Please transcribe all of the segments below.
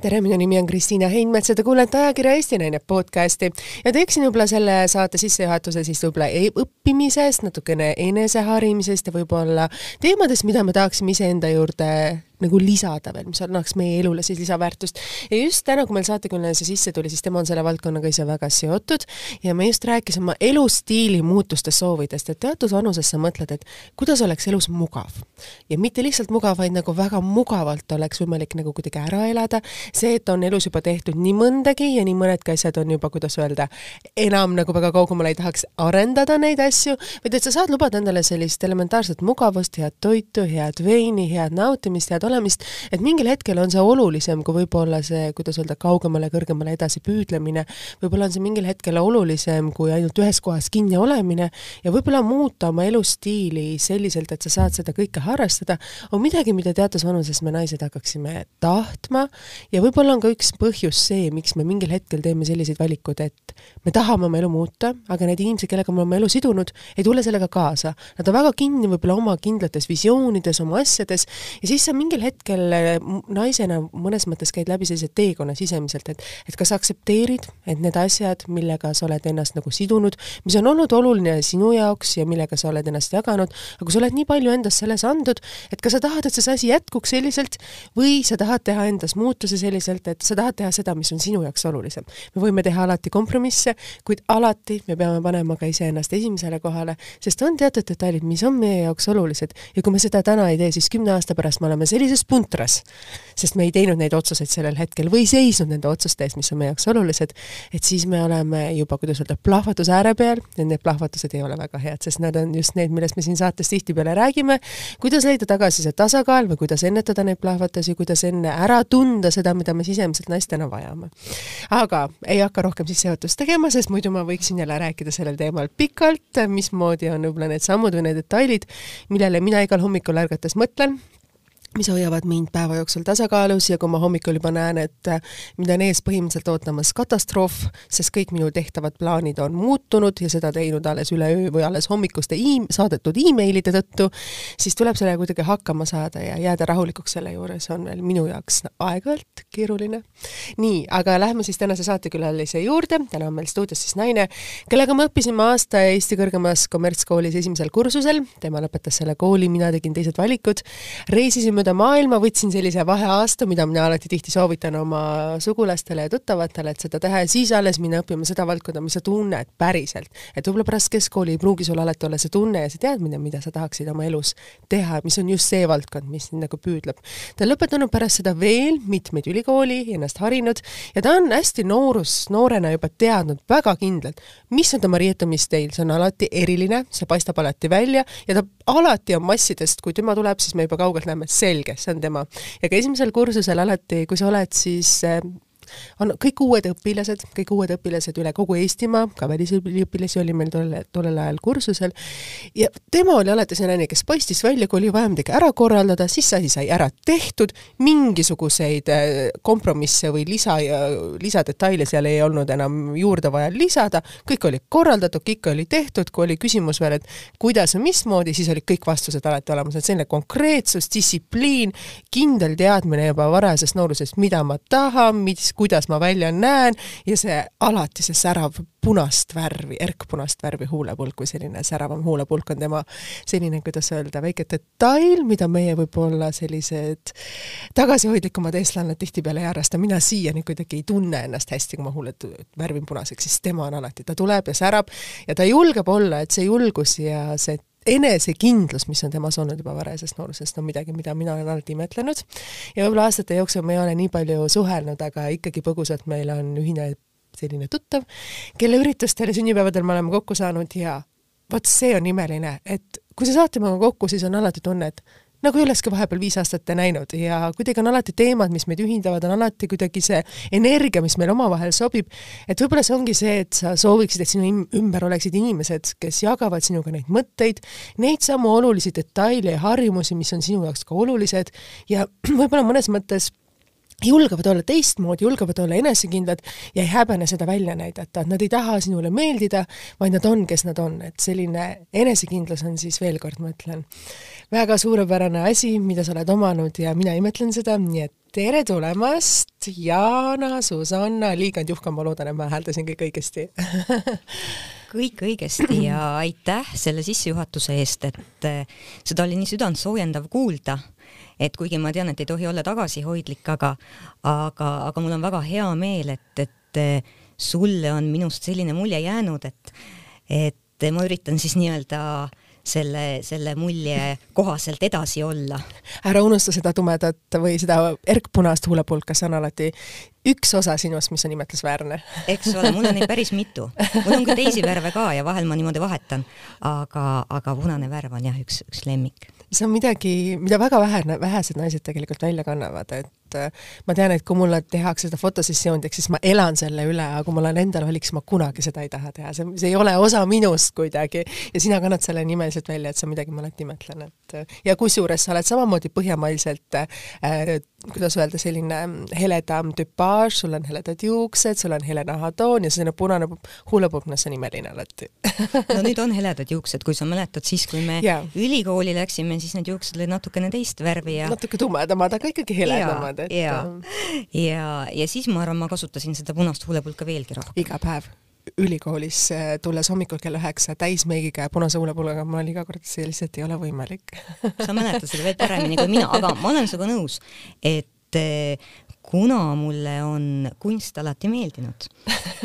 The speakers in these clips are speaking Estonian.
tere, minu nimi on Kristiina Heinmets ja te kuulete ajakirja Eesti Naine podcasti. Ja teeksin võib-olla selle saate sissejuhatuse siis võib-olla e- õppimisest, natukene eneseharimisest ja võib-olla teemadest, mida me tahaksime iseenda juurde nagu lisada veel, mis annaks meie elule siis lisaväärtust. ja just täna, kui meil saatekülaline see sisse tuli, siis tema on selle valdkonnaga ise väga seotud ja me just rääkisime oma elustiili muutuste soovidest, et teatud vanuses sa mõtled, et kuidas oleks elus mugav. ja mitte lihtsalt mugav, vaid nagu väga mugavalt oleks võimalik nagu kuidagi ära elada, see, et on elus juba tehtud nii mõndagi ja nii mõnedki asjad on juba, kuidas öelda, enam nagu väga kaugemale ei tahaks arendada neid asju, vaid et sa saad lubada endale sellist elementaarset mugavust, head toitu, head veini, head nautimist, head olemist, et mingil hetkel on see olulisem kui võib-olla see, kuidas öelda, kaugemale, kõrgemale edasi püüdlemine, võib-olla on see mingil hetkel olulisem kui ainult ühes kohas kinni olemine ja võib-olla muuta oma elustiili selliselt, et sa saad seda kõike harrastada, on midagi, mida teatud vanuses me naised hakkaksime tahtma ja võib-olla on ka üks põhjus see, miks me mingil hetkel teeme selliseid valikuid, et me tahame oma elu muuta, aga need inimesed, kellega me oleme elu sidunud, ei tule sellega kaasa. Nad on väga kinni võib-olla oma kindlates visioonides, oma asjades ja siis sa mingil mingil hetkel äh, naisena mõnes mõttes käid läbi sellise teekonna sisemiselt, et et kas aktsepteerid, et need asjad, millega sa oled ennast nagu sidunud, mis on olnud oluline sinu jaoks ja millega sa oled ennast jaganud, aga kui sa oled nii palju endast selles andnud, et kas sa tahad, et see asi jätkuks selliselt või sa tahad teha endas muutuse selliselt, et sa tahad teha seda, mis on sinu jaoks olulisem. me võime teha alati kompromisse, kuid alati me peame panema ka iseennast esimesele kohale, sest on teatud detailid, mis on meie jaoks olulised ja kui me seda täna ei tee, siis kümne aasta pärast me oleme sellised sellises puntras, sest me ei teinud neid otsuseid sellel hetkel või seisnud nende otsuste eest, mis on meie jaoks olulised, et siis me oleme juba, kuidas öelda, plahvatuse ääre peal ja need plahvatused ei ole väga head, sest nad on just need, millest me siin saates tihtipeale räägime, kuidas leida tagasi see tasakaal või kuidas ennetada neid plahvatusi, kuidas enne ära tunda seda, mida me sisemiselt naistena vajame. aga ei hakka rohkem sissejuhatust tegema, sest muidu ma võiksin jälle rääkida sellel teemal pikalt, mismoodi on võib-olla need sammud või need detailid, millele mina igal hommikul ärgates mõtlen, mis hoiavad mind päeva jooksul tasakaalus ja kui ma hommikul juba näen, et äh, mind on ees põhimõtteliselt ootamas katastroof, sest kõik minu tehtavad plaanid on muutunud ja seda teinud alles üleöö või alles hommikuste e saadetud emailide tõttu, siis tuleb sellega kuidagi hakkama saada ja jääda rahulikuks selle juures on veel minu jaoks aeg-ajalt keeruline. nii, aga lähme siis tänase saatekülalise juurde, täna on meil stuudios siis naine, kellega me õppisime aasta Eesti kõrgemas kommertskoolis esimesel kursusel, tema lõpetas selle kooli, mina tegin teised valikud, reisisime mööda maailma, võtsin sellise vaheaasta, mida mina alati tihti soovitan oma sugulastele ja tuttavatele, et seda teha ja siis alles minna õppima seda valdkonda, mis sa tunned päriselt. et võib-olla pärast keskkooli ei pruugi sul alati olla see tunne ja see teadmine, mida sa tahaksid oma elus teha, mis on just see valdkond, mis sind nagu püüdleb. ta on lõpetanud pärast seda veel mitmeid ülikooli, ennast harinud ja ta on hästi noorus, noorena juba teadnud väga kindlalt, mis on tema riietumisstiil, see on alati eriline, see paistab alati välja ja ta alati on massidest, kui tema tuleb, siis me juba kaugelt näeme, et selge, see on tema. ja ka esimesel kursusel alati, kui sa oled siis äh, on kõik uued õpilased, kõik uued õpilased üle kogu Eestimaa, ka välisüliõpilasi oli meil tolle, tollel ajal kursusel, ja tema oli alati see naine, kes paistis välja, kui oli vaja midagi ära korraldada, siis asi sai ära tehtud, mingisuguseid äh, kompromisse või lisa, lisadetaile seal ei olnud enam juurde vaja lisada, kõik oli korraldatud, kõik oli tehtud, kui oli küsimus veel, et kuidas ja mismoodi, siis olid kõik vastused alati olemas, et selline konkreetsus, distsipliin, kindel teadmine juba varajasest noorusest, mida ma tahan, mis, kuidas ma välja näen ja see alati see särav punast värvi, erkpunast värvi huulepulk või selline säravam huulepulk on tema selline, kuidas öelda, väike detail, mida meie võib-olla sellised tagasihoidlikumad eestlased tihtipeale ei harrasta, mina siiani kuidagi ei tunne ennast hästi, kui ma huuled värvin punaseks, siis tema on alati, ta tuleb ja särab ja ta julgeb olla, et see julgus ja see enesekindlus, mis on temas olnud juba varajasest noorusest, on midagi, mida mina olen alati imetlenud. ja võib-olla aastate jooksul me ei ole nii palju suhelnud, aga ikkagi põgusalt meil on ühine selline tuttav, kelle üritustel ja sünnipäevadel me oleme kokku saanud ja vot see on imeline, et kui sa saad temaga kokku, siis on alati tunne, et nagu ei olekski vahepeal viis aastat näinud. Ja kuidagi on alati teemad, mis meid ühindavad, on alati kuidagi see energia, mis meil omavahel sobib, et võib-olla see ongi see, et sa sooviksid, et sinu ümber oleksid inimesed, kes jagavad sinuga neid mõtteid, neid samu olulisi detaile ja harjumusi, mis on sinu jaoks ka olulised. Ja võib-olla mõnes mõttes julgevad olla teistmoodi, julgevad olla enesekindlad ja ei häbene seda välja näidata, et nad ei taha sinule meeldida, vaid nad on, kes nad on, et selline enesekindlus on siis veel kord, ma ütlen, väga suurepärane asi, mida sa oled omanud ja mina imetlen seda, nii et tere tulemast, Jana, Susanna, liigand Juhka, ma loodan, et ma hääldasin kõik õigesti. Kõik õigesti ja aitäh selle sissejuhatuse eest, et seda oli nii südantsoojendav kuulda et kuigi ma tean, et ei tohi olla tagasihoidlik, aga, aga, aga mul on väga hea meel, et, et sulle on minust selline mulje jäänud, et, et ma üritan siis nii-öelda selle, selle mulje kohaselt edasi olla. ära unusta seda tumedat või seda erkpunast huulepulka, see on alati üks osa sinust, mis on imetlusväärne. eks ole, mul on neid päris mitu. mul on ka teisi värve ka ja vahel ma niimoodi vahetan, aga, aga punane värv on jah, üks, üks lemmik see on midagi, mida väga vähe, vähesed naised tegelikult välja kannavad, et äh, ma tean, et kui mulle tehakse seda fotosessiooni, siis ma elan selle üle, aga kui mul on endal valik, siis ma kunagi seda ei taha teha, see, see ei ole osa minust kuidagi. ja sina kannad selle nimeliselt välja, et on midagi, ma alati imetlen, et ja kusjuures sa oled samamoodi põhjamaiselt äh, kuidas öelda, selline heledam tüpaaž, sul on heledad juuksed, sul on hele nahatoon ja selline punane huulepulk, see on imeline alati no nüüd on heledad juuksed, kui sa mäletad, siis kui me yeah. ülikooli läksime, siis need juuksed olid natukene teist värvi ja natuke tumedamad, aga ikkagi heledamad, et ja, ja, ja siis ma arvan, ma kasutasin seda punast huulepulka veelgi rohkem. iga päev ülikoolis tulles hommikul kell üheksa täismeigiga ja punase huulepulgaga, mul oli iga kord, see lihtsalt ei ole võimalik sa mäletad seda veel paremini kui mina, aga ma olen sinuga nõus, et eh, kuna mulle on kunst alati meeldinud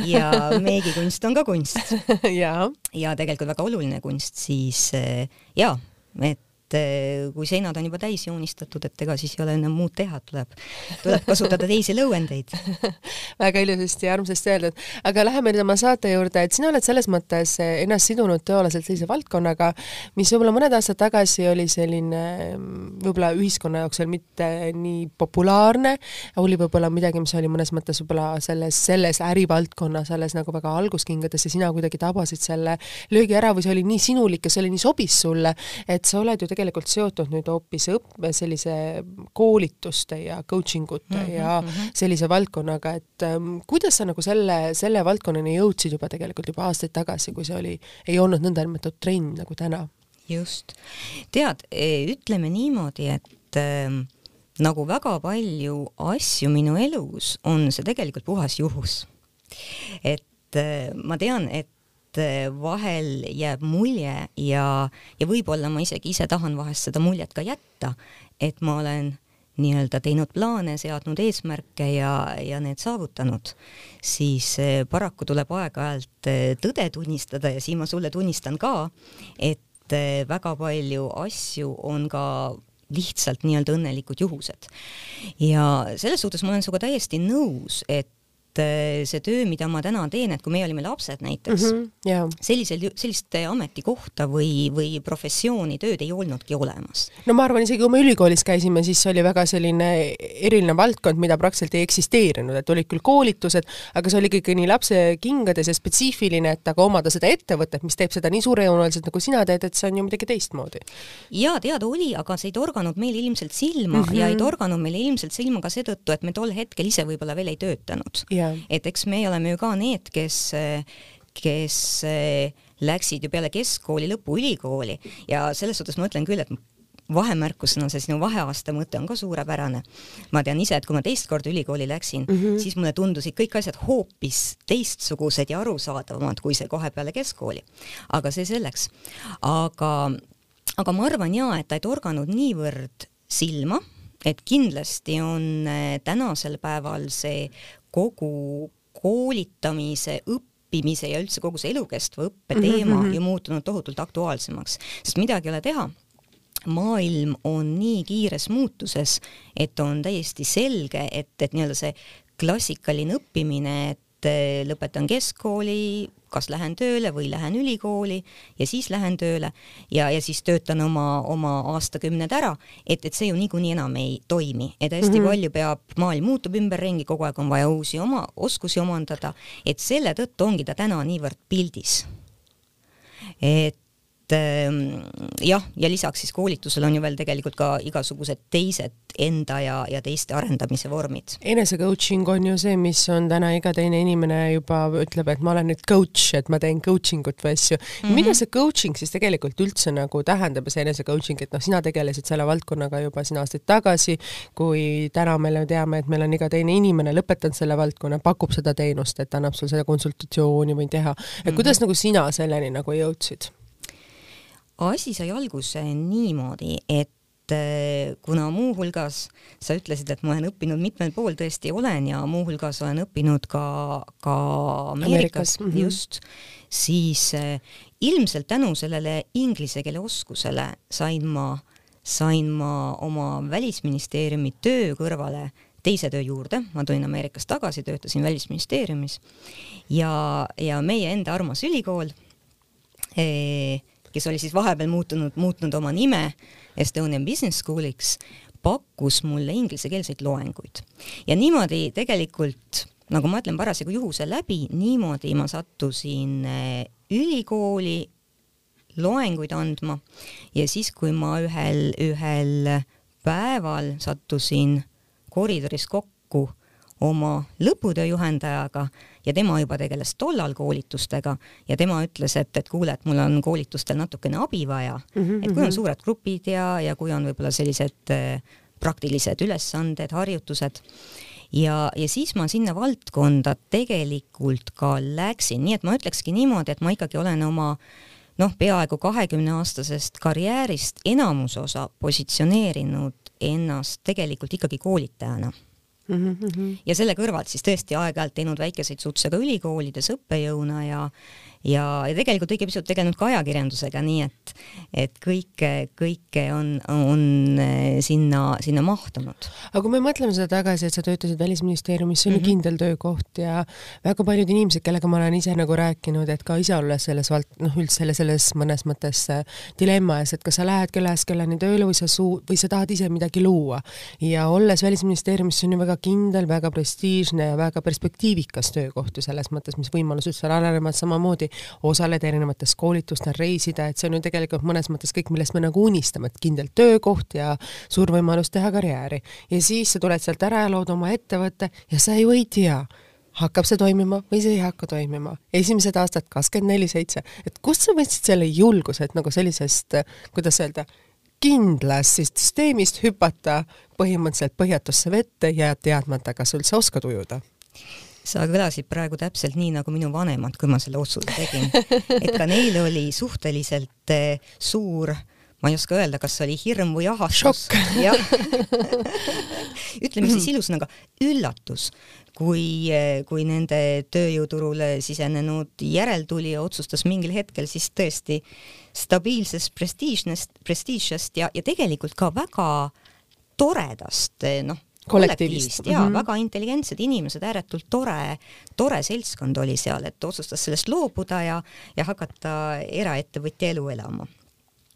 ja meigikunst on ka kunst ja. ja tegelikult väga oluline kunst, siis eh, jaa, et et eh, kui seinad on juba täis joonistatud, et ega siis ei ole enam muud teha, tuleb, tuleb kasutada teisi lõuendeid väga ilusasti ja armsasti öeldud. aga läheme nüüd oma saate juurde, et sina oled selles mõttes ennast sidunud tööalaselt sellise valdkonnaga, mis võib-olla mõned aastad tagasi oli selline võib-olla ühiskonna jaoks veel mitte nii populaarne, oli võib-olla midagi, mis oli mõnes mõttes võib-olla selles, selles ärivaldkonnas alles nagu väga alguskingades ja sina kuidagi tabasid selle löögi ära või see oli nii sinulik ja see oli nii sobis sulle, et sa oled ju tegelikult seotud nüüd hoopis õppe, sellise koolituste ja coaching ute mm -hmm, ja mm -hmm. sellise valdkonnaga, et ähm, kuidas sa nagu selle, selle valdkonnani jõudsid juba tegelikult juba aastaid tagasi, kui see oli, ei olnud nõndanimetatud trenn nagu täna? just. tead, e, ütleme niimoodi, et äh, nagu väga palju asju minu elus, on see tegelikult puhas juhus. et äh, ma tean, et et eh, vahel jääb mulje ja, ja võib-olla ma isegi ise tahan vahest seda muljet ka jätta, et ma olen nii-öelda teinud plaane, seadnud eesmärke ja, ja need saavutanud, siis eh, paraku tuleb aeg-ajalt eh, tõde tunnistada ja siin ma sulle tunnistan ka, et väga palju asju on ka lihtsalt nii-öelda õnnelikud juhused. ja selles suhtes ma olen sinuga täiesti nõus, et et eh, see töö, mida ma täna teen, et kui meie olime lapsed näiteks mm, -hmm, yeah. sellisel, sellist ametikohta või, või professiooni tööd ei olnudki olemas. no ma arvan, isegi kui me ülikoolis käisime, siis oli väga selline eriline valdkond, mida praktiliselt ei eksisteerinud, et olid küll koolitused, aga see oli ikkagi nii lapse kingades ja spetsiifiline, et aga omada seda ettevõtet, mis teeb seda nii suurejoonelised, nagu sina teed, et see on ju midagi teistmoodi. jaa, teada oli, aga see ei torganud meile ilmselt silma mm -hmm. ja ei torganud meile ilmselt silma ka seetõttu, et me tol hetkel ise võib-olla veel ei töötanud yeah et eks me oleme ju ka need, kes, kes läksid ju peale keskkooli lõppu ülikooli ja selles suhtes ma ütlen küll, et vahemärkusena see sinu vaheaasta mõte on ka suurepärane. ma tean ise, et kui ma teist korda ülikooli läksin mm, -hmm. siis mulle tundusid kõik asjad hoopis teistsugused ja arusaadavamad kui see kohe peale keskkooli. aga see selleks. aga, aga ma arvan jaa, et ta ei torganud niivõrd silma, et kindlasti on eh, tänasel päeval see kogu koolitamise, õppimise ja üldse kogu see elukestva õppe mhm, teema mm -hmm. ju muutunud tohutult aktuaalsemaks, sest midagi ei ole teha maailm on nii kiires muutuses, et on täiesti selge, et, et nii-öelda see klassikaline õppimine, et lõpetan keskkooli, kas lähen tööle või lähen ülikooli ja siis lähen tööle ja, ja siis töötan oma, oma aastakümned ära, et, et see ju niikuinii enam ei toimi, et hästi mm -hmm. palju peab, maailm muutub ümberringi, kogu aeg on vaja uusi oma oskusi omandada, et selle tõttu ongi ta täna niivõrd pildis. et jah, ja lisaks siis koolitusel on ju veel tegelikult ka igasugused teised enda ja, ja teiste arendamise vormid. enese coaching on ju see, mis on täna iga teine inimene juba ütleb, et ma olen nüüd coach, et ma teen coaching ut või asju mm. -hmm. mida see coaching siis tegelikult üldse nagu tähendab ja see enese coaching, et noh, sina tegelesid selle valdkonnaga juba siin aastaid tagasi, kui täna me teame, et meil on iga teine inimene lõpetanud selle valdkonna, pakub seda teenust, et annab sul seda konsultatsiooni või teha, et mm -hmm. kuidas nagu sina selleni nagu jõudsid? Asi sai alguse niimoodi, et äh, kuna muuhulgas sa ütlesid, et ma olen õppinud mitmel pool, tõesti olen ja muuhulgas olen õppinud ka, ka Ameerikas, Ameerikas., mm -hmm. just, siis äh, ilmselt tänu sellele inglise keele oskusele sain ma, sain ma oma välisministeeriumi töö kõrvale teise töö juurde, ma tulin Ameerikast tagasi, töötasin Välisministeeriumis ja, ja meie enda armas ülikool eh, kes oli siis vahepeal muutunud, muutnud oma nime Estonian Business School'iks, pakkus mulle inglisekeelseid loenguid. ja niimoodi tegelikult, nagu ma ütlen, parasjagu juhuse läbi, niimoodi ma sattusin eh, ülikooli loenguid andma ja siis, kui ma ühel, ühel päeval sattusin koridoris kokku oma lõputöö juhendajaga ja tema juba tegeles tollal koolitustega ja tema ütles, et, et kuule, et mul on koolitustel natukene abi vaja mm, -hmm. et kui on mhm. suured grupid ja, ja kui on võib-olla sellised äh, praktilised ülesanded, harjutused ja, ja siis ma sinna valdkonda tegelikult ka läksin, nii et ma ütlekski niimoodi, et ma ikkagi olen oma noh, peaaegu kahekümne aastasest karjäärist enamus osa positsioneerinud ennast tegelikult ikkagi koolitajana Mm -hmm. ja selle kõrvalt siis tõesti aeg-ajalt teinud väikeseid sutse ka ülikoolides õppejõuna ja ja, ja tegelikult õige pisut tegelenud ka ajakirjandusega, nii et, et kõike, kõike on, on eh, sinna, sinna mahtunud. aga kui me mõtleme seda tagasi, et sa töötasid Välisministeeriumis, see on ju mm -hmm. kindel töökoht ja väga paljud inimesed, kellega ma olen ise nagu rääkinud, et ka ise olles selles vald-, noh, üldse selle, selles mõnes mõttes äh, dilemma ees, et kas sa lähed kellast kellani tööle või sa suu-, või sa tahad ise midagi luua. ja olles Välisministeeriumis, see on ju väga kindel, väga prestiižne ja väga perspektiivikas töökoht ju selles mõttes, mis võimalused seal arenevad, samamoodi osaleda erinevates koolitustel, reisida, et see on ju tegelikult mõnes mõttes kõik, millest me nagu unistame, et kindel töökoht ja suur võimalus teha karjääri. ja siis sa tuled sealt ära ja lood oma ettevõtte ja sa ju ei tea, hakkab see toimima või see ei hakka toimima. esimesed aastad kakskümmend neli seitse, et kust sa võtsid selle julguse, et nagu sellisest, kuidas öelda, kindlast süsteemist hüpata põhimõtteliselt põhjatusse vette ja teadmata, kas üldse oskad ujuda? Sa kõlasid praegu täpselt nii nagu minu vanemad, kui ma selle otsuse tegin. et ka neil oli suhteliselt eh, suur ma ei oska öelda, kas oli hirm või ahastus. ütleme siis ilusõnaga üllatus, kui, eh, kui nende tööjõuturule sisenenud järeltulija otsustas mingil hetkel siis tõesti stabiilsest prestiižnest, prestiižsest ja, ja tegelikult ka väga toredast, eh, noh, kollektiivist ja mm -hmm. väga intelligentsed inimesed, ääretult tore, tore seltskond oli seal, et otsustas sellest loobuda ja, ja hakata eraettevõtja elu elama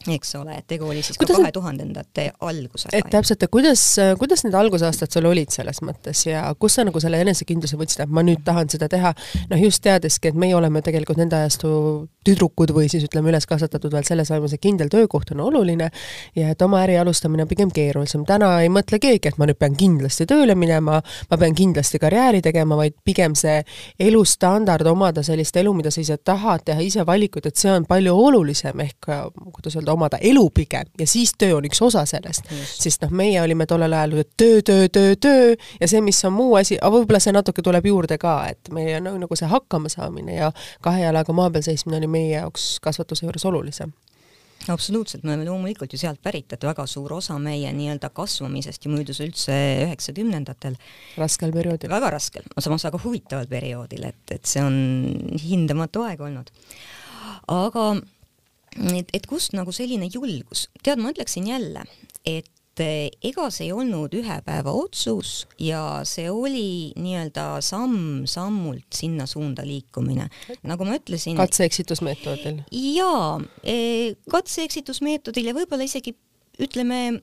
eks ole, et tegu oli siis kuidas ka kahe tuhandendate algusega. et täpselt, et kuidas, kuidas need algusaastad sul olid selles mõttes ja kus sa nagu selle enesekindluse võtsid, et ma nüüd tahan seda teha, noh just teadeski, et meie oleme tegelikult nende ajastu tüdrukud või siis ütleme, üles kasvatatud veel selles vaimus, et kindel töökoht on oluline ja et oma äri alustamine on pigem keerulisem. täna ei mõtle keegi, et ma nüüd pean kindlasti tööle minema, ma pean kindlasti karjääri tegema, vaid pigem see elustandard, omada sellist elu, mida sa ise tahad, teha ise valikuid, et see on palju olulisem, ehk kuidas öelda, omada elu pigem ja siis töö on üks osa sellest. sest noh, meie olime tollel ajal töö, töö, töö, töö ja see, mis on muu asi, aga võib-olla see natuke tuleb juurde ka, et meie no, nagu see hakkamasaamine ja kahe jalaga maa peal seismine oli meie jaoks kasvatuse juures olulisem absoluutselt, me oleme loomulikult ju sealt pärit, et väga suur osa meie nii-öelda kasvamisest ju möödus üldse üheksakümnendatel. raskel perioodil. väga raskel, samas väga huvitaval perioodil, et, et see on hindamatu aeg olnud. aga et, et kust nagu selline julgus, tead, ma ütleksin jälle, et eh, ega see ei olnud ühe päeva otsus ja see oli nii-öelda samm-sammult sinna suunda liikumine. nagu ma ütlesin. katse-eksitusmeetodil? jaa, eh, katse-eksitusmeetodil ja võib-olla isegi ütleme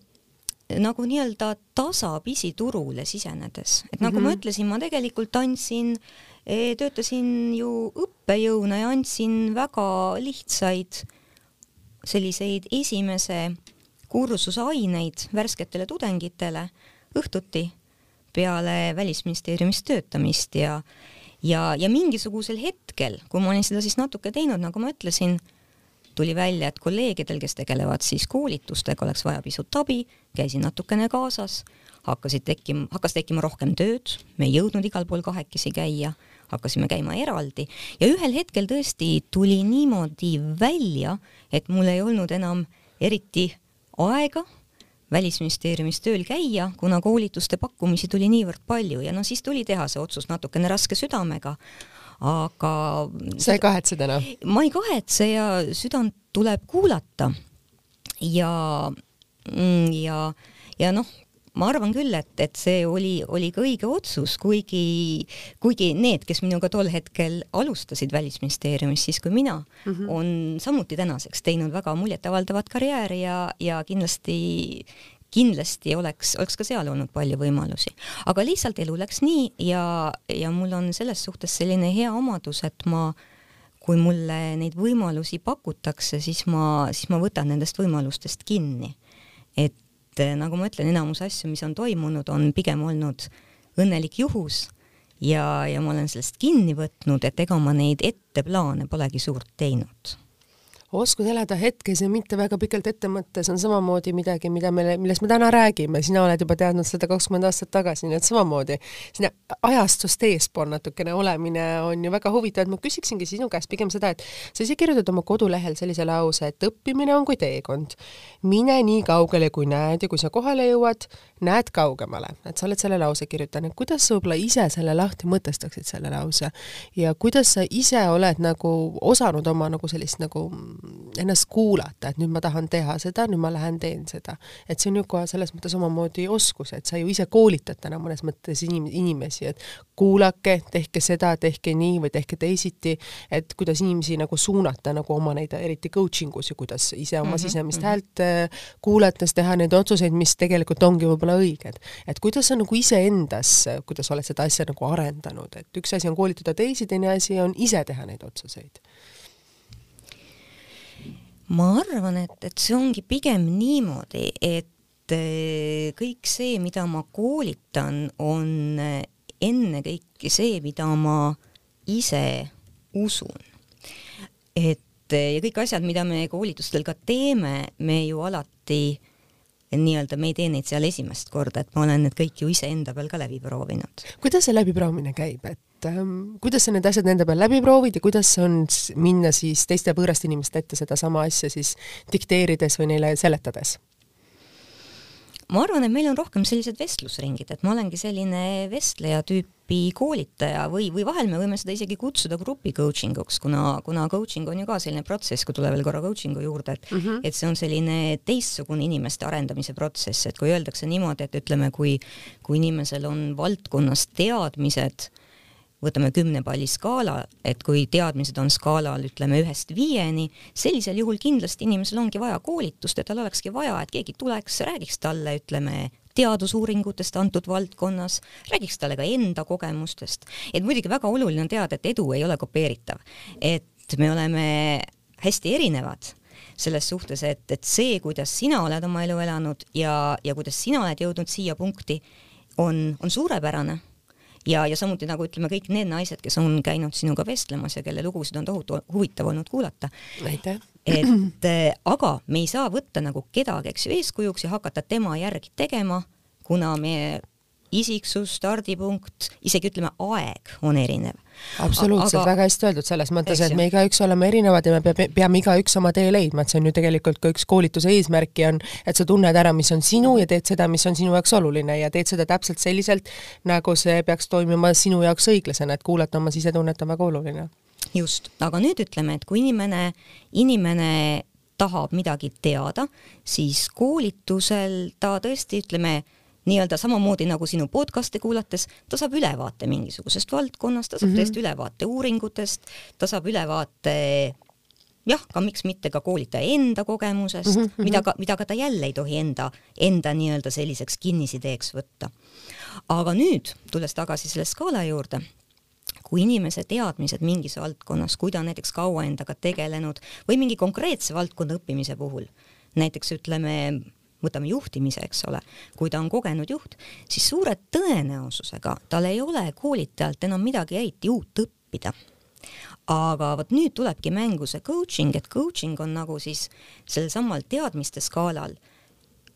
nagu nii-öelda tasapisi turule sisenedes, et nagu mm -hmm. ma mhm. ütlesin, ma tegelikult andsin, eh, töötasin ju õppejõuna ja andsin väga lihtsaid selliseid esimese kursuse aineid värsketele tudengitele õhtuti peale Välisministeeriumis töötamist ja ja, ja mingisugusel hetkel, kui ma olin seda siis natuke teinud, nagu ma ütlesin, tuli välja, et kolleegidel, kes tegelevad siis koolitustega, oleks vaja pisut abi, käisin natukene kaasas, hakkasid tekkima, hakkas tekkima rohkem tööd, me ei jõudnud igal pool kahekesi käia, hakkasime käima eraldi ja ühel hetkel tõesti tuli niimoodi välja, et mul ei olnud enam eriti aega välisministeeriumis tööl käia, kuna koolituste pakkumisi tuli niivõrd palju ja no siis tuli teha see otsus natukene raske südamega, aga sa ei kahetse täna? ma ei kahetse ja südant tuleb kuulata. ja, mm, ja, ja noh, ma arvan küll, et, et see oli, oli ka õige otsus, kuigi, kuigi need, kes minuga tol hetkel alustasid Välisministeeriumis, siis kui mina mm, -hmm. on samuti tänaseks teinud väga muljetavaldavat karjääri ja, ja kindlasti kindlasti oleks, oleks ka seal olnud palju võimalusi. aga lihtsalt elu läks nii ja, ja mul on selles suhtes selline hea omadus, et ma kui mulle neid võimalusi pakutakse, siis ma, siis ma võtan nendest võimalustest kinni. et et eh, nagu ma ütlen, enamus asju, mis on toimunud, on pigem olnud õnnelik juhus ja, ja ma olen sellest kinni võtnud, et ega ma neid etteplaane polegi suurt teinud oskus elada hetkes ja mitte väga pikalt ette mõttes on samamoodi midagi, mida me, millest me täna räägime, sina oled juba teadnud seda kakskümmend aastat tagasi, nii et samamoodi. Sinna ajastust eespool natukene olemine on ju väga huvitav, et ma küsiksingi sinu käest pigem seda, et sa ise kirjutad oma kodulehel sellise lause, et õppimine on kui teekond. mine nii kaugele, kui näed ja kui sa kohale jõuad, näed kaugemale, et sa oled selle lause kirjutanud, kuidas sa võib-olla ise selle lahti mõtestaksid, selle lause? Ja kuidas sa ise oled nagu osanud oma nagu sellist nagu ennast kuulata, et nüüd ma tahan teha seda, nüüd ma lähen teen seda. et see on ju ka selles mõttes omamoodi oskus, et sa ju ise koolitad täna mõnes mõttes inim-, inimesi, et kuulake, tehke seda, tehke nii või tehke teisiti, et kuidas inimesi nagu suunata nagu oma neid, eriti coaching us ja kuidas ise oma mm -hmm, sisemist mm -hmm. häält äh, kuulates teha neid otsuseid, mis tegelikult ongi võib-olla õiged. et kuidas sa nagu iseendas, kuidas oled seda asja nagu arendanud, et üks asi on koolitada teisi, teine asi on ise teha neid otsuseid ma arvan, et, et see ongi pigem niimoodi, et eh, kõik see, mida ma koolitan, on eh, ennekõike see, mida ma ise usun. et eh, ja kõik asjad, mida me koolitustel ka teeme, me ju alati nii-öelda me ei tee neid seal esimest korda, et ma olen need kõik ju iseenda peal ka läbi proovinud. kuidas see läbiproovimine käib, et ähm, kuidas sa need asjad nende peal läbi proovid ja kuidas on minna siis teiste võõraste inimeste ette sedasama asja siis dikteerides või neile seletades? Ma arvan, et meil on rohkem sellised vestlusringid, et ma olengi selline vestleja tüüpi koolitaja või, või vahel me võime seda isegi kutsuda grupi coaching uks, kuna, kuna coaching on ju ka selline protsess, kui tule veel korra coaching'u juurde, et mm -hmm. et see on selline teistsugune inimeste arendamise protsess, et kui öeldakse niimoodi, et ütleme, kui, kui inimesel on valdkonnas teadmised võtame kümne palli skaala, et kui teadmised on skaalal ütleme ühest viieni, sellisel juhul kindlasti inimesel ongi vaja koolitust ja tal olekski vaja, et keegi tuleks, räägiks talle, ütleme, teadusuuringutest antud valdkonnas, räägiks talle ka enda kogemustest. et muidugi väga oluline on teada, et edu ei ole kopeeritav, et me oleme hästi erinevad selles suhtes, et, et see, kuidas sina oled oma elu elanud ja, ja kuidas sina oled jõudnud siia punkti, on, on suurepärane ja, ja samuti nagu ütleme, kõik need naised, kes on käinud sinuga vestlemas ja kelle lugusid on tohutu huvitav olnud kuulata. aitäh! et äh, aga me ei saa võtta nagu kedagi, eks ju, eeskujuks ja hakata tema järgi tegema, kuna me isiksus, stardipunkt, isegi ütleme, aeg on erinev. absoluutselt, väga hästi öeldud selles mõttes, et me igaüks oleme erinevad ja me peame, peame igaüks oma tee leidma, et see on ju tegelikult ka üks koolituse eesmärki on, et sa tunned ära, mis on sinu ja teed seda, mis on sinu jaoks oluline ja teed seda täpselt selliselt, nagu see peaks toimima sinu jaoks õiglasena, et kuulata oma sisetunnet on väga oluline. just, aga nüüd ütleme, et kui inimene, inimene tahab midagi teada, siis koolitusel ta tõesti, ütleme, nii-öelda samamoodi nagu sinu podcast'e kuulates, ta saab ülevaate mingisugusest valdkonnast, ta saab mm -hmm. tõesti ülevaate uuringutest, ta saab ülevaate jah, ka miks mitte ka koolitaja enda kogemusest mm, -hmm. mida ka, mida ka ta jälle ei tohi enda, enda nii-öelda selliseks kinnisideeks võtta. aga nüüd, tulles tagasi selle skaala juurde, kui inimese teadmised mingis valdkonnas, kui ta on näiteks kaua endaga tegelenud või mingi konkreetse valdkonna õppimise puhul, näiteks ütleme, võtame juhtimise, eks ole, kui ta on kogenud juht, siis suure tõenäosusega tal ei ole koolitajalt enam midagi eriti uut õppida aga vot nüüd tulebki mängu see coaching, et coaching on nagu siis sellel samal teadmiste skaalal,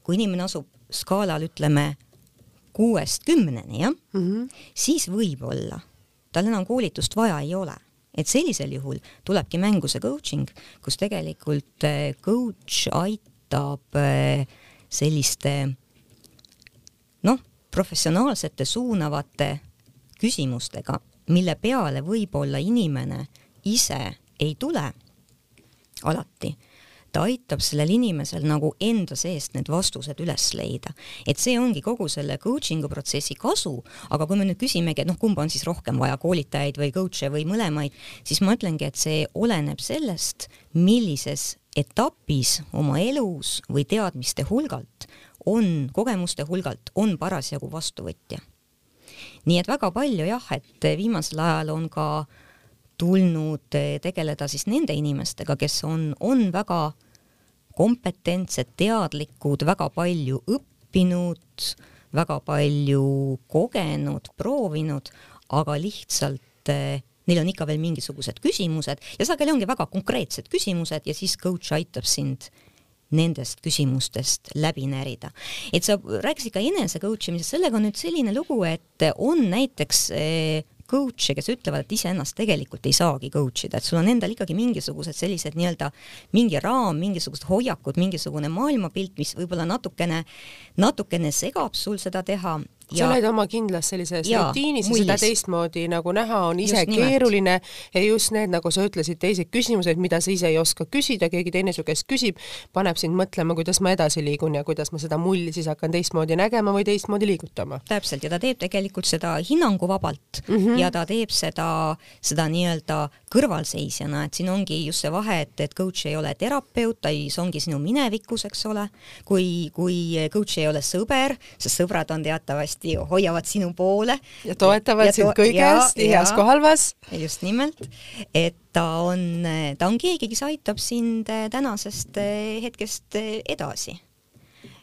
kui inimene asub skaalal, ütleme kuuest kümneni, jah mm, -hmm. siis võib-olla tal enam koolitust vaja ei ole. et sellisel juhul tulebki mängu see coaching, kus tegelikult eh, coach aitab eh, selliste noh, professionaalsete suunavate küsimustega, mille peale võib-olla inimene ise ei tule alati ta aitab sellel inimesel nagu enda seest need vastused üles leida. et see ongi kogu selle coaching'u protsessi kasu, aga kui me nüüd küsimegi, et noh, kumba on siis rohkem vaja, koolitajaid või coach'e või mõlemaid, siis ma ütlengi, et see oleneb sellest, millises etapis oma elus või teadmiste hulgalt on, kogemuste hulgalt on parasjagu vastuvõtja. nii et väga palju jah, et viimasel ajal on ka tulnud eh, tegeleda siis nende inimestega, kes on, on väga kompetentsed, teadlikud, väga palju õppinud, väga palju kogenud, proovinud, aga lihtsalt eh, neil on ikka veel mingisugused küsimused ja sageli ongi väga konkreetsed küsimused ja siis coach aitab sind nendest küsimustest läbi närida. et sa rääkisid ka enese coach imisest, sellega on nüüd selline lugu, et on näiteks eh, coach'e, kes ütlevad, et iseennast tegelikult ei saagi coach ida, et sul on endal ikkagi mingisugused sellised nii-öelda mingi raam, mingisugused hoiakud, mingisugune maailmapilt, mis võib-olla natukene, natukene segab sul seda teha sa oled oma kindlas sellises ja, rutiinis ja seda teistmoodi nagu näha on ise just keeruline. Ja just need, nagu sa ütlesid, teised küsimused, mida sa ise ei oska küsida, keegi teine su käest küsib, paneb sind mõtlema, kuidas ma edasi liigun ja kuidas ma seda mulli siis hakkan teistmoodi nägema või teistmoodi liigutama. täpselt, ja ta teeb tegelikult seda hinnanguvabalt. Mm -hmm. ja ta teeb seda, seda nii-öelda kõrvalseisjana, et siin ongi just see vahe, et, et coach ei ole terapeut, ta ei, see ongi sinu minevikus, eks ole, kui, kui coach ei ole sõber, sest sõbrad on teatavasti kindlasti hoiavad sinu poole. ja toetavad ja to sind kõiges, heas kui halvas. just nimelt, et ta on, ta on keegi, kes aitab sind tänasest hetkest edasi.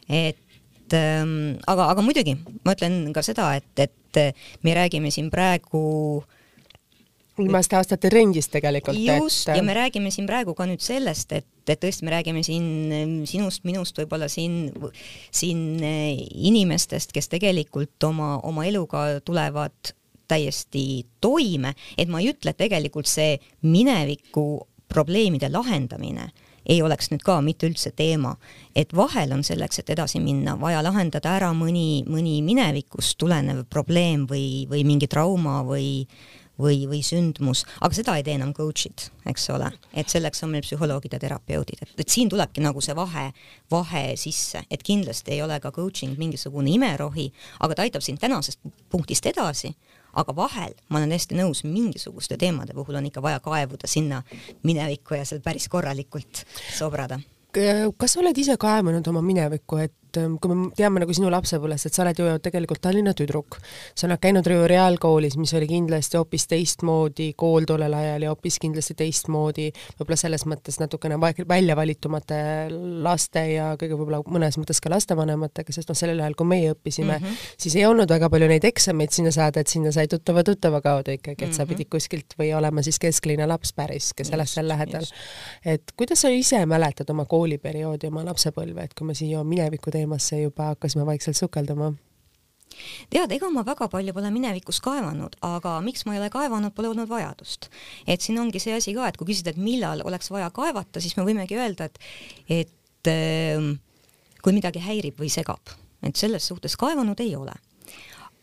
et ähm, aga, aga muidugi ma ütlen ka seda, et, et me räägime siin praegu äh, viimaste aastate trendist tegelikult. just et..., ja me räägime siin praegu ka nüüd sellest, et, et tõesti, me räägime siin ehm, sinust, minust, võib-olla siin, siin eh, inimestest, kes tegelikult oma, oma eluga tulevad täiesti toime, et ma ei ütle, et tegelikult see mineviku probleemide lahendamine ei oleks nüüd ka mitte üldse teema, et vahel on selleks, et edasi minna, vaja lahendada ära mõni, mõni minevikust tulenev probleem või, või mingi trauma või või, või sündmus, aga seda ei tee enam coach'id, eks ole, et selleks on meil psühholoogid ja terapeudid, et, et siin tulebki nagu see vahe, vahe sisse, et kindlasti ei ole ka coaching mingisugune imerohi, aga ta aitab sind tänasest punktist edasi, aga vahel, ma olen hästi nõus, mingisuguste teemade puhul on ikka vaja kaevuda sinna minevikku ja seal päris korralikult sobrada. Kas sa oled ise kaevanud oma minevikku, et et ähm, kui me teame nagu sinu lapsepõlvest, et sa oled ju tegelikult Tallinna tüdruk, sa oled käinud Rõiu Reaalkoolis, mis oli kindlasti hoopis teistmoodi kool tollel ajal ja hoopis kindlasti teistmoodi, võib-olla selles mõttes natukene välja valitumate laste ja kõige võib-olla mõnes mõttes ka lastevanematega, sest noh, sellel ajal, kui meie õppisime mm, -hmm. siis ei olnud väga palju neid eksameid sinna saada, et sinna sai tuttava tuttava kaudu ikkagi, et mm -hmm. sa mhm. pidid kuskilt või olema siis kesklinna laps päris, kes elas seal lähedal. et kuidas sa ise mäletad oma kooliperioodi, oma lapsepõlve, et kui me siia mineviku teemasse juba hakkasime vaikselt sukelduma? tead, ega ma väga palju pole minevikus kaevanud, aga miks ma ei ole kaevanud, pole olnud vajadust. et siin ongi see asi ka, et kui küsida, et millal oleks vaja kaevata, siis me võimegi öelda, et, et äh, kui midagi häirib või segab, et selles suhtes kaevanud ei ole.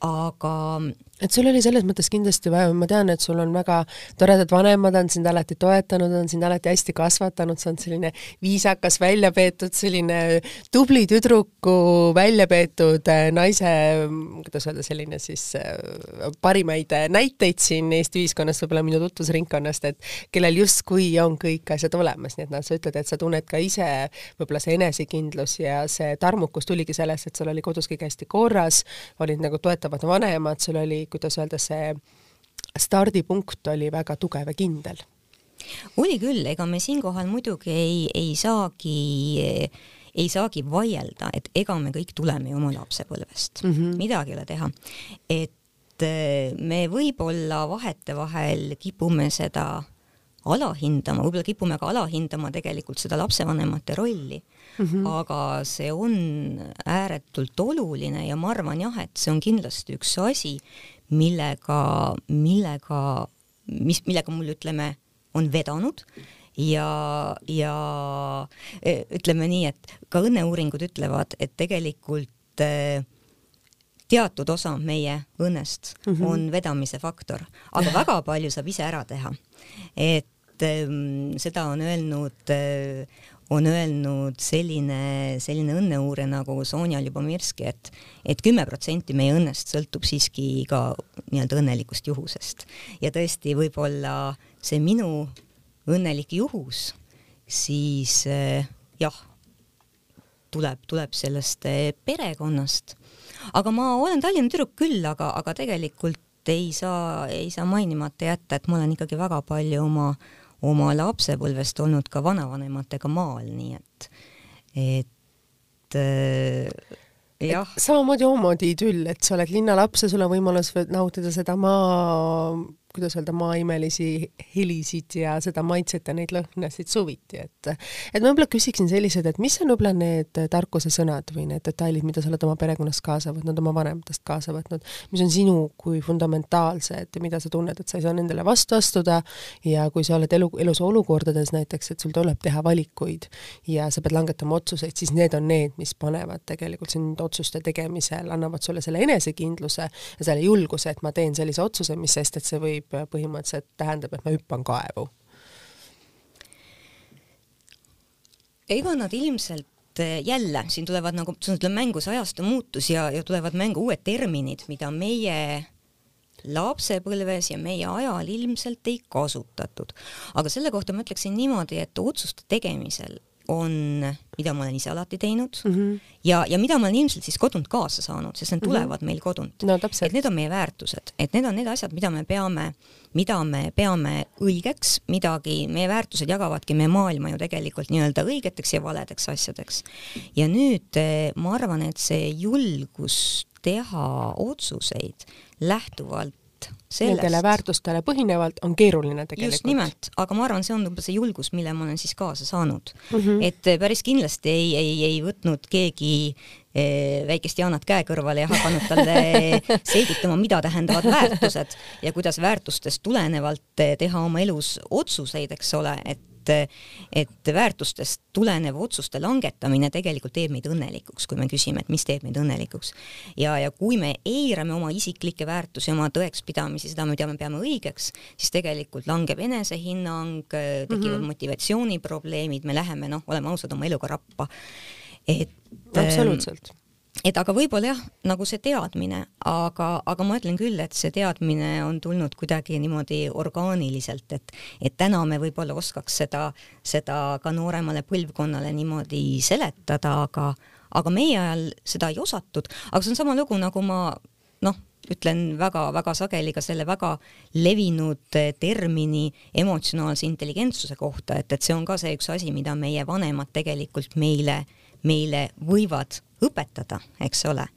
aga et sul oli selles mõttes kindlasti vaja, ma tean, et sul on väga toredad vanemad, on sind alati toetanud, on sind alati hästi kasvatanud, sa oled selline viisakas, välja peetud, selline tubli tüdruku välja peetud äh, naise, kuidas öelda, selline siis äh, parimaid näiteid siin Eesti ühiskonnas, võib-olla minu tutvusringkonnast, et kellel justkui on kõik asjad olemas, nii et noh, sa ütled, et sa tunned ka ise võib-olla see enesekindlus ja see tarmukus tuligi sellest, et sul oli kodus kõik hästi korras, olid nagu toetavad vanemad, sul oli kuidas öelda, see stardipunkt oli väga tugev ja kindel oli küll, ega me siinkohal muidugi ei, ei saagi ei saagi vaielda, et ega me kõik tuleme ju oma lapsepõlvest mm, -hmm. midagi ei ole teha. et äh, me võib-olla vahetevahel kipume seda alahindama, võib-olla kipume ka alahindama tegelikult seda lapsevanemate rolli mm, -hmm. aga see on ääretult oluline ja ma arvan jah, et see on kindlasti üks asi, millega, millega, mis, millega mul ütleme, on vedanud ja, ja e, ütleme nii, et ka õnneuuringud ütlevad, et tegelikult e, teatud osa meie õnnest mm -hmm. on vedamise faktor, aga väga palju saab ise ära teha. et ähm, seda on öelnud on öelnud selline, selline õnneuurija nagu Sonja Ljubomirski, et et kümme protsenti meie õnnest sõltub siiski ka nii-öelda õnnelikust juhusest. ja tõesti, võib-olla see minu õnnelik juhus, siis eh, jah, tuleb, tuleb sellest eh, perekonnast. aga ma olen Tallinna tüdruk küll, aga, aga tegelikult ei saa, ei saa mainimata jätta, et ma olen ikkagi väga palju oma, oma lapsepõlvest olnud ka vanavanematega maal, nii et, et äh, jah. samamoodi omamoodi idüll, et sa oled linnalaps ja sul on võimalus nautida seda maa kuidas öelda, maaimelisi helisid ja seda maitset ja neid lõhnasid suviti, et et ma võib-olla küsiksin sellised, et mis on võib-olla need tarkusesõnad või need detailid, mida sa oled oma perekonnast kaasa võtnud, oma vanematest kaasa võtnud, mis on sinu kui fundamentaalsed ja mida sa tunned, et sa ei saa nendele vastu astuda? Ja kui sa oled elu, elus olukordades näiteks, et sul tuleb teha valikuid ja sa pead langetama otsuseid, siis need on need, mis panevad tegelikult sind otsuste tegemisel, annavad sulle selle enesekindluse ja selle julguse, et ma teen sellise otsuse, mis sest, et see võib võib põhimõtteliselt tähendab, et ma hüppan kaevu? ega nad ilmselt eh, jälle, siin tulevad nagu, tuleb mängu see ajastu muutus ja, ja tulevad mängu uued terminid, mida meie lapsepõlves ja meie ajal ilmselt ei kasutatud. aga selle kohta ma ütleksin niimoodi, et otsuste tegemisel on, mida ma olen ise alati teinud mm -hmm. ja, ja mida ma olen ilmselt siis kodunt kaasa saanud, sest need mhm. tulevad mm -hmm. meil kodunt no,. et need on meie väärtused, et need on need asjad, mida me peame, mida me peame õigeks, midagi, meie väärtused jagavadki meie maailma ju tegelikult nii-öelda õigeteks ja valedeks asjadeks. ja nüüd eh, ma arvan, et see julgus teha otsuseid lähtuvalt sellest. Nendele väärtustele põhinevalt on keeruline tegelikult. just nimelt, aga ma arvan, see on võib-olla see julgus, mille ma olen siis kaasa saanud mm. -hmm. et eh, päris kindlasti ei, ei, ei võtnud keegi eh, väikest Jaanat käe kõrvale ja hakanud talle selgitama, mida tähendavad väärtused ja kuidas väärtustest tulenevalt eh, teha oma elus otsuseid, eks ole, et et, et väärtustest tulenev otsuste langetamine tegelikult teeb meid õnnelikuks, kui me küsime, et mis teeb meid õnnelikuks. ja, ja kui me eirame oma isiklikke väärtusi, oma tõekspidamisi, seda, mida me peame õigeks, siis tegelikult langeb enesehinnang, tekivad mm -hmm. motivatsiooniprobleemid, me läheme, noh, oleme ausad, oma eluga rappa. et absoluutselt et aga võib-olla jah, nagu see teadmine, aga, aga ma ütlen küll, et see teadmine on tulnud kuidagi niimoodi orgaaniliselt, et et täna me võib-olla oskaks seda, seda ka nooremale põlvkonnale niimoodi seletada, aga aga meie ajal seda ei osatud, aga see on sama lugu, nagu ma noh, ütlen väga-väga sageli ka selle väga levinud termini emotsionaalse intelligentsuse kohta, et, et see on ka see üks asi, mida meie vanemad tegelikult meile, meile võivad õpetada, eks ole.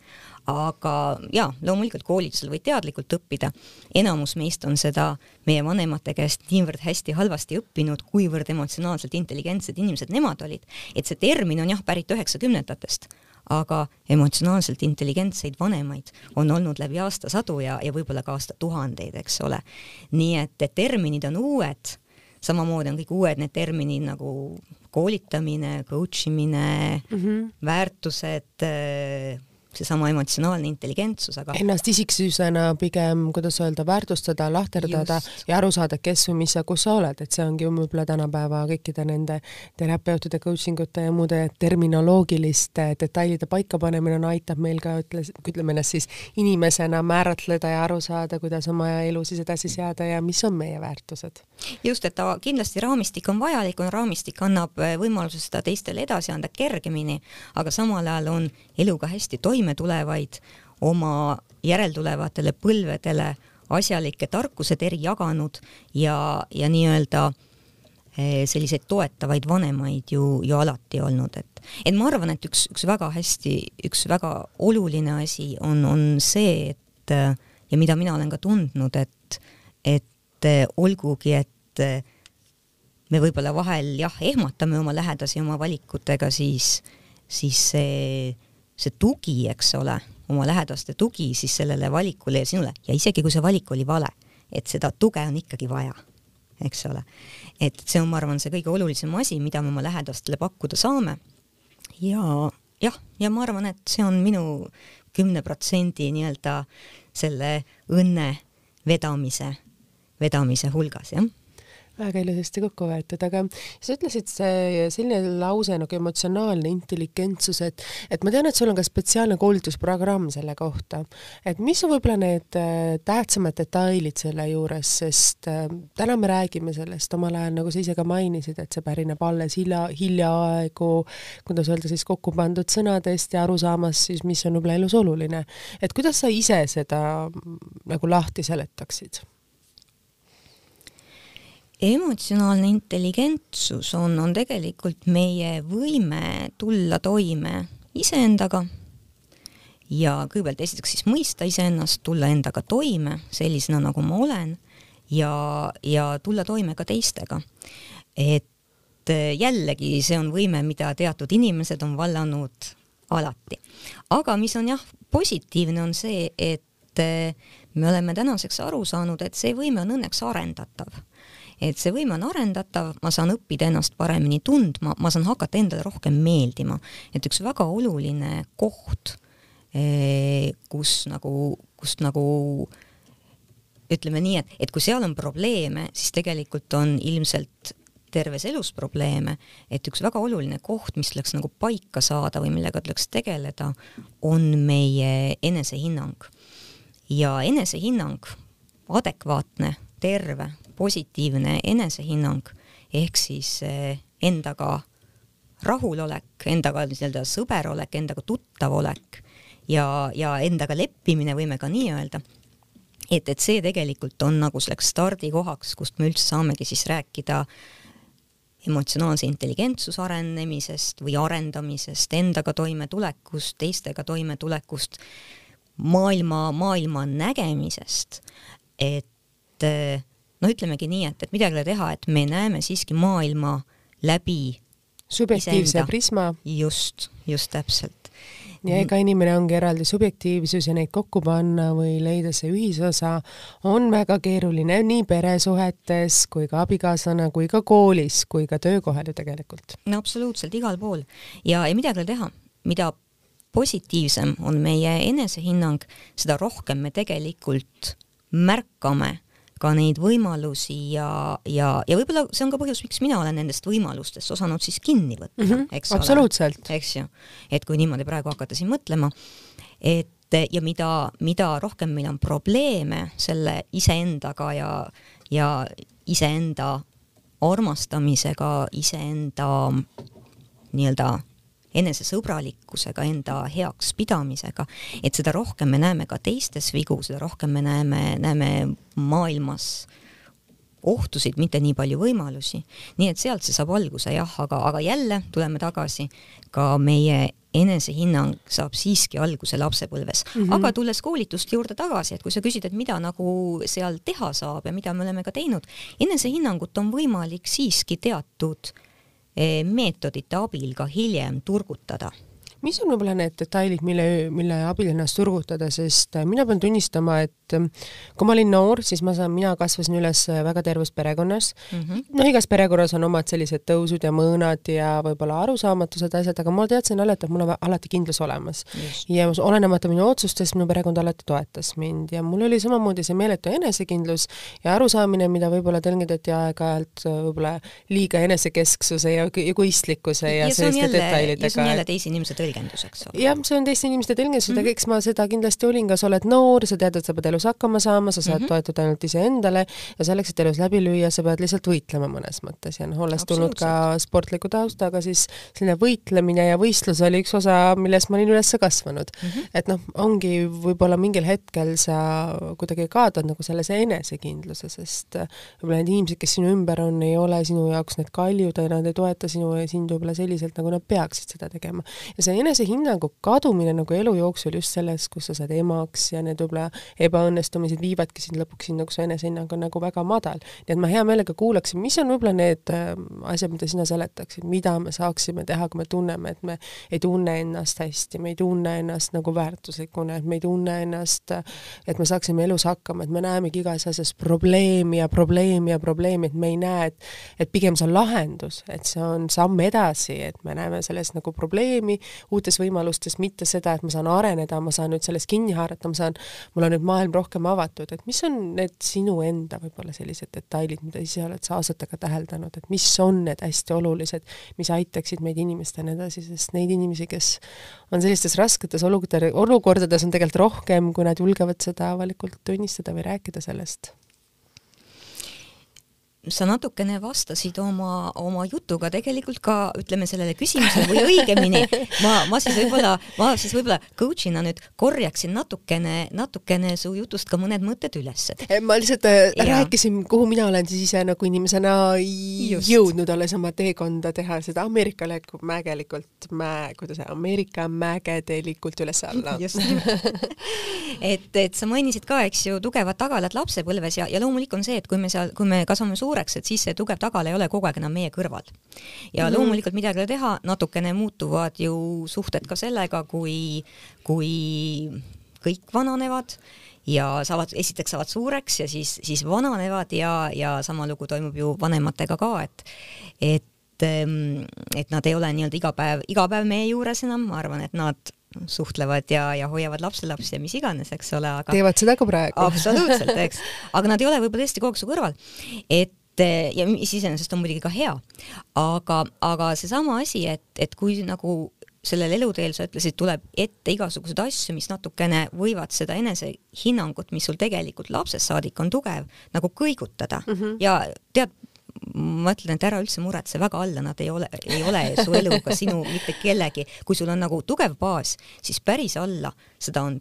aga jaa, loomulikult koolitusel võid teadlikult õppida, enamus meist on seda meie vanemate käest niivõrd hästi-halvasti õppinud, kuivõrd emotsionaalselt intelligentsed inimesed nemad olid, et see termin on jah, pärit üheksakümnendatest aga emotsionaalselt intelligentseid vanemaid on olnud läbi aastasadu ja, ja võib-olla ka aastatuhandeid, eks ole. nii et, et terminid on uued, samamoodi on kõik uued need terminid nagu koolitamine, coach imine mm, -hmm. väärtused, seesama emotsionaalne intelligentsus, aga ennast isiksusena pigem, kuidas öelda, väärtustada, lahterdada Just. ja aru saada, kes või mis ja kus sa oled, et see ongi võib-olla tänapäeva kõikide nende terapeutide, coaching ute ja muude terminoloogiliste detailide paikapanemine no, aitab meil ka ütle, ütleme ennast siis inimesena määratleda ja aru saada, kuidas oma elu siis edasi seada ja mis on meie väärtused. just, et ta kindlasti raamistik on vajalik, raamistik annab võimaluse seda teistele edasi anda kergemini, aga samal ajal on eluga hästi toime toime tulevaid oma järeltulevatele põlvedele asjalikke tarkuseteri jaganud ja, ja nii-öelda eh, selliseid toetavaid vanemaid ju, ju alati olnud, et, et ma arvan, et üks, üks väga hästi, üks väga oluline asi on, on see, et ja mida mina olen ka tundnud, et, et olgugi, et me võib-olla vahel jah, ehmatame oma lähedasi oma valikutega, siis, siis see, see tugi, eks ole, oma lähedaste tugi siis sellele valikule ja sinule ja isegi kui see valik oli vale, et seda tuge on ikkagi vaja, eks ole. et see on, ma arvan, see kõige olulisem asi, mida me oma lähedastele pakkuda saame. ja jah, ja ma arvan, et see on minu kümne protsendi nii-öelda selle õnne vedamise, vedamise hulgas, jah väga ilusasti kokku võetud, aga sa ütlesid see selline lause nagu emotsionaalne intelligentsus, et, et ma tean, et sul on ka spetsiaalne koolitusprogramm selle kohta. et mis on võib-olla need äh, tähtsamad detailid selle juures, sest äh, täna me räägime sellest omal ajal, nagu sa ise ka mainisid, et see pärineb alles hilja, hiljaaegu, kuidas öelda siis kokku pandud sõnadest ja arusaamas siis, mis on võib-olla elus oluline. et kuidas sa ise seda nagu lahti seletaksid? Emotsionaalne intelligentsus on, on tegelikult meie võime tulla toime iseendaga ja kõigepealt esiteks siis mõista iseennast, tulla endaga toime sellisena, nagu ma olen ja, ja tulla toime ka teistega. et jällegi see on võime, mida teatud inimesed on vallanud alati. aga mis on jah, positiivne on see, et me oleme tänaseks aru saanud, et see võime on õnneks arendatav et see võime on arendatav, ma saan õppida ennast paremini tundma, ma saan hakata endale rohkem meeldima. et üks väga oluline koht, eh, kus nagu, kust nagu ütleme nii, et, et kui seal on probleeme, siis tegelikult on ilmselt terves elus probleeme, et üks väga oluline koht, mis tuleks nagu paika saada või millega tuleks tegeleda, on meie enesehinnang. ja enesehinnang, adekvaatne, terve, positiivne enesehinnang ehk siis eh, endaga rahulolek, endaga nii-öelda sõber olek, endaga tuttav olek ja, ja endaga leppimine, võime ka nii öelda, et, et see tegelikult on nagu selleks stardikohaks, kust me üldse saamegi siis rääkida emotsionaalse intelligentsuse arenemisest või arendamisest, endaga toimetulekust, teistega toimetulekust, maailma, maailma nägemisest, et noh, ütlemegi nii, et, et midagi ei ole teha, et me näeme siiski maailma läbi subjektiivse prisma. just, just täpselt. ja ega inimene ongi eraldi subjektiivsus ja neid kokku panna või leida see ühisosa on väga keeruline nii peresuhetes kui ka abikaasana kui ka koolis kui ka töökohal ju tegelikult. no absoluutselt, igal pool. ja, ja midagi ei ole teha, mida positiivsem on meie enesehinnang, seda rohkem me tegelikult märkame ka neid võimalusi ja, ja, ja võib-olla see on ka põhjus, miks mina olen nendest võimalustest osanud siis kinni võtta mm, -hmm, eks ole. eks ju, et kui niimoodi praegu hakata siin mõtlema, et ja mida, mida rohkem meil on probleeme selle iseendaga ja, ja iseenda armastamisega, iseenda nii-öelda enesesõbralikkusega, enda heakspidamisega, et seda rohkem me näeme ka teistes vigu, seda rohkem me näeme, näeme maailmas ohtusid, mitte nii palju võimalusi. nii et sealt see saab alguse jah, aga, aga jälle tuleme tagasi, ka meie enesehinnang saab siiski alguse lapsepõlves mm. -hmm. aga tulles koolituste juurde tagasi, et kui sa küsid, et mida nagu seal teha saab ja mida me oleme ka teinud, enesehinnangut on võimalik siiski teatud Eh, meetodite abil ka hiljem turgutada mis on võib-olla need detailid, mille, mille abil ennast turgutada, sest äh, mina pean tunnistama, et ähm, kui ma olin noor, siis ma saan, mina kasvasin üles äh, väga terves perekonnas mm. -hmm. noh, igas perekonnas on omad sellised tõusud ja mõõnad ja võib-olla arusaamatused asjad, aga ma teadsin alati, et mul on alati kindlus olemas. ja olenemata minu otsustest, minu perekond alati toetas mind ja mul oli samamoodi see meeletu enesekindlus ja arusaamine, mida võib-olla tõlgendati aeg-ajalt äh, võib-olla liiga enesekesksuse ja egoistlikkuse ja, ja selliste detailidega. ja see on jälle teisi inimesi tõlgendus, eks ole. jah, see on teiste inimeste tõlgendus mm, -hmm. eks ma seda kindlasti olin, ka sa oled noor, sa tead, et sa pead elus hakkama saama, sa saad mm -hmm. toetuda ainult iseendale ja selleks, et elus läbi lüüa, sa pead lihtsalt võitlema mõnes mõttes ja noh, olles tulnud ka sportliku taustaga, siis selline võitlemine ja võistlus oli üks osa, milles ma olin üles kasvanud mm. -hmm. et noh, ongi võib-olla mingil hetkel sa kuidagi kaotad nagu selles enesekindluse, sest võib-olla need inimesed, kes sinu ümber on, ei ole sinu jaoks need kaljud ja nad ei toeta sinu ja sind võib-olla selliselt, nagu nad peaksid seda tegema. ja see enesehinnangu kadumine nagu elu jooksul just selles, kus sa saad emaks ja need võib-olla ebaõnnestumised viivadki sind lõpuks sinna, kus su enesehinnang on nagu väga madal. nii et ma hea meelega kuulaksin, mis on võib-olla need äh, asjad, mida sina seletaksid, mida me saaksime teha, kui me tunneme, et me ei tunne ennast hästi, me ei tunne ennast nagu väärtuslikuna, et me ei tunne ennast, et me saaksime elus hakkama, et me näemegi igas asjas probleemi ja probleemi ja probleemi, et me ei näe, et et pigem see on lahendus, et see on samm edasi, et me näeme selles nagu probleemi uutes võimalustes, mitte seda, et ma saan areneda, ma saan nüüd sellest kinni haarata, ma saan, mul on nüüd maailm rohkem avatud, et mis on need sinu enda võib-olla sellised detailid, mida ise oled sa aastatega täheldanud, et mis on need hästi olulised, mis aitaksid meid inimestena edasi, sest neid inimesi, kes on sellistes rasketes olukordades, on tegelikult rohkem, kui nad julgevad seda avalikult tunnistada või rääkida sellest sa natukene vastasid oma, oma jutuga tegelikult ka ütleme sellele küsimusele või õigemini ma, ma siis võib-olla, ma siis võib-olla coach'ina nüüd korjaksin natukene, natukene su jutust ka mõned mõtted üles. ma lihtsalt äh, ja. rääkisin, kuhu mina olen siis ise nagu inimesena Just. jõudnud alles oma teekonda teha seda ameerikalikult mägelikult, mä-, kuidas Ameerika mägedelikult üles-alla. et, et sa mainisid ka, eks ju, tugevat tagalat lapsepõlves ja, ja loomulik on see, et kui me seal, kui me kasvame suureks, suureks, et siis see tugev tagala ei ole kogu aeg enam meie kõrval. ja mm -hmm. loomulikult midagi ei ole teha, natukene muutuvad ju suhted ka sellega, kui, kui kõik vananevad ja saavad, esiteks saavad suureks ja siis, siis vananevad ja, ja sama lugu toimub ju vanematega ka, et, et et nad ei ole nii-öelda iga päev, iga päev meie juures enam, ma arvan, et nad suhtlevad ja, ja hoiavad lapselapsi ja mis iganes, eks ole, aga teevad seda ka praegu absoluutselt, eks. aga nad ei ole võib-olla tõesti kogu aeg su kõrval. et et ja mis iseenesest on muidugi ka hea, aga, aga seesama asi, et, et kui nagu sellel eluteel sa ütlesid, tuleb ette igasuguseid asju, mis natukene võivad seda enesehinnangut, mis sul tegelikult lapsest saadik on tugev, nagu kõigutada mm -hmm. ja tead, ma ütlen, et ära üldse muretse väga alla, nad ei ole, ei ole su eluga sinu mitte kellegi, kui sul on nagu tugev baas, siis päris alla seda on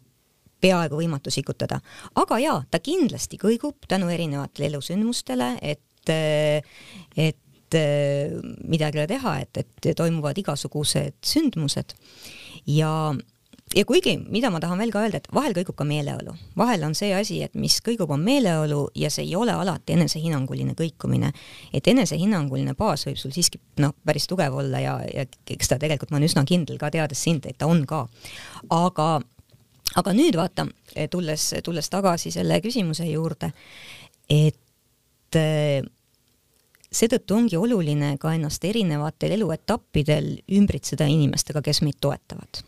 peaaegu võimatu sikutada. aga jaa, ta kindlasti kõigub tänu erinevatele elusündmustele, et et midagi ei ole teha, et, et toimuvad igasugused sündmused ja ja kuigi, mida ma tahan veel ka öelda, et vahel kõigub ka meeleolu, vahel on see asi, et mis kõigub, on meeleolu ja see ei ole alati enesehinnanguline kõikumine. et enesehinnanguline baas võib sul siiski noh, päris tugev olla ja, ja eks ta tegelikult, ma olen üsna kindel ka teades sind, et ta on ka. aga, aga nüüd vaata, tulles, tulles tagasi selle küsimuse juurde, et seetõttu ongi oluline ka ennast erinevatel eluetappidel ümbritseda inimestega, kes meid toetavad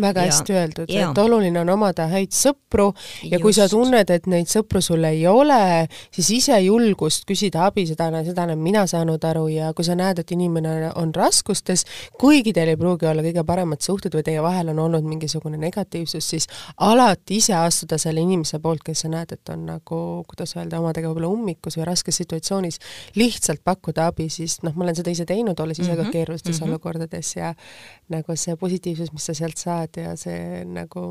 väga ja, hästi öeldud, et oluline on omada häid sõpru ja Just. kui sa tunned, et neid sõpru sul ei ole, siis ise julgust küsida abi, seda, seda olen mina saanud aru ja kui sa näed, et inimene on raskustes, kuigi teil ei pruugi olla kõige paremad suhted või teie vahel on olnud mingisugune negatiivsus, siis alati ise astuda selle inimese poolt, kes sa näed, et on nagu, kuidas öelda, omadega võib-olla ummikus või raskes situatsioonis, lihtsalt pakkuda abi, siis noh, ma olen seda ise teinud, olles ise mm -hmm. ka mhm. keerulistes mm -hmm. olukordades ja nagu see positiivsus, mis sa sealt saad, elad ja see nagu,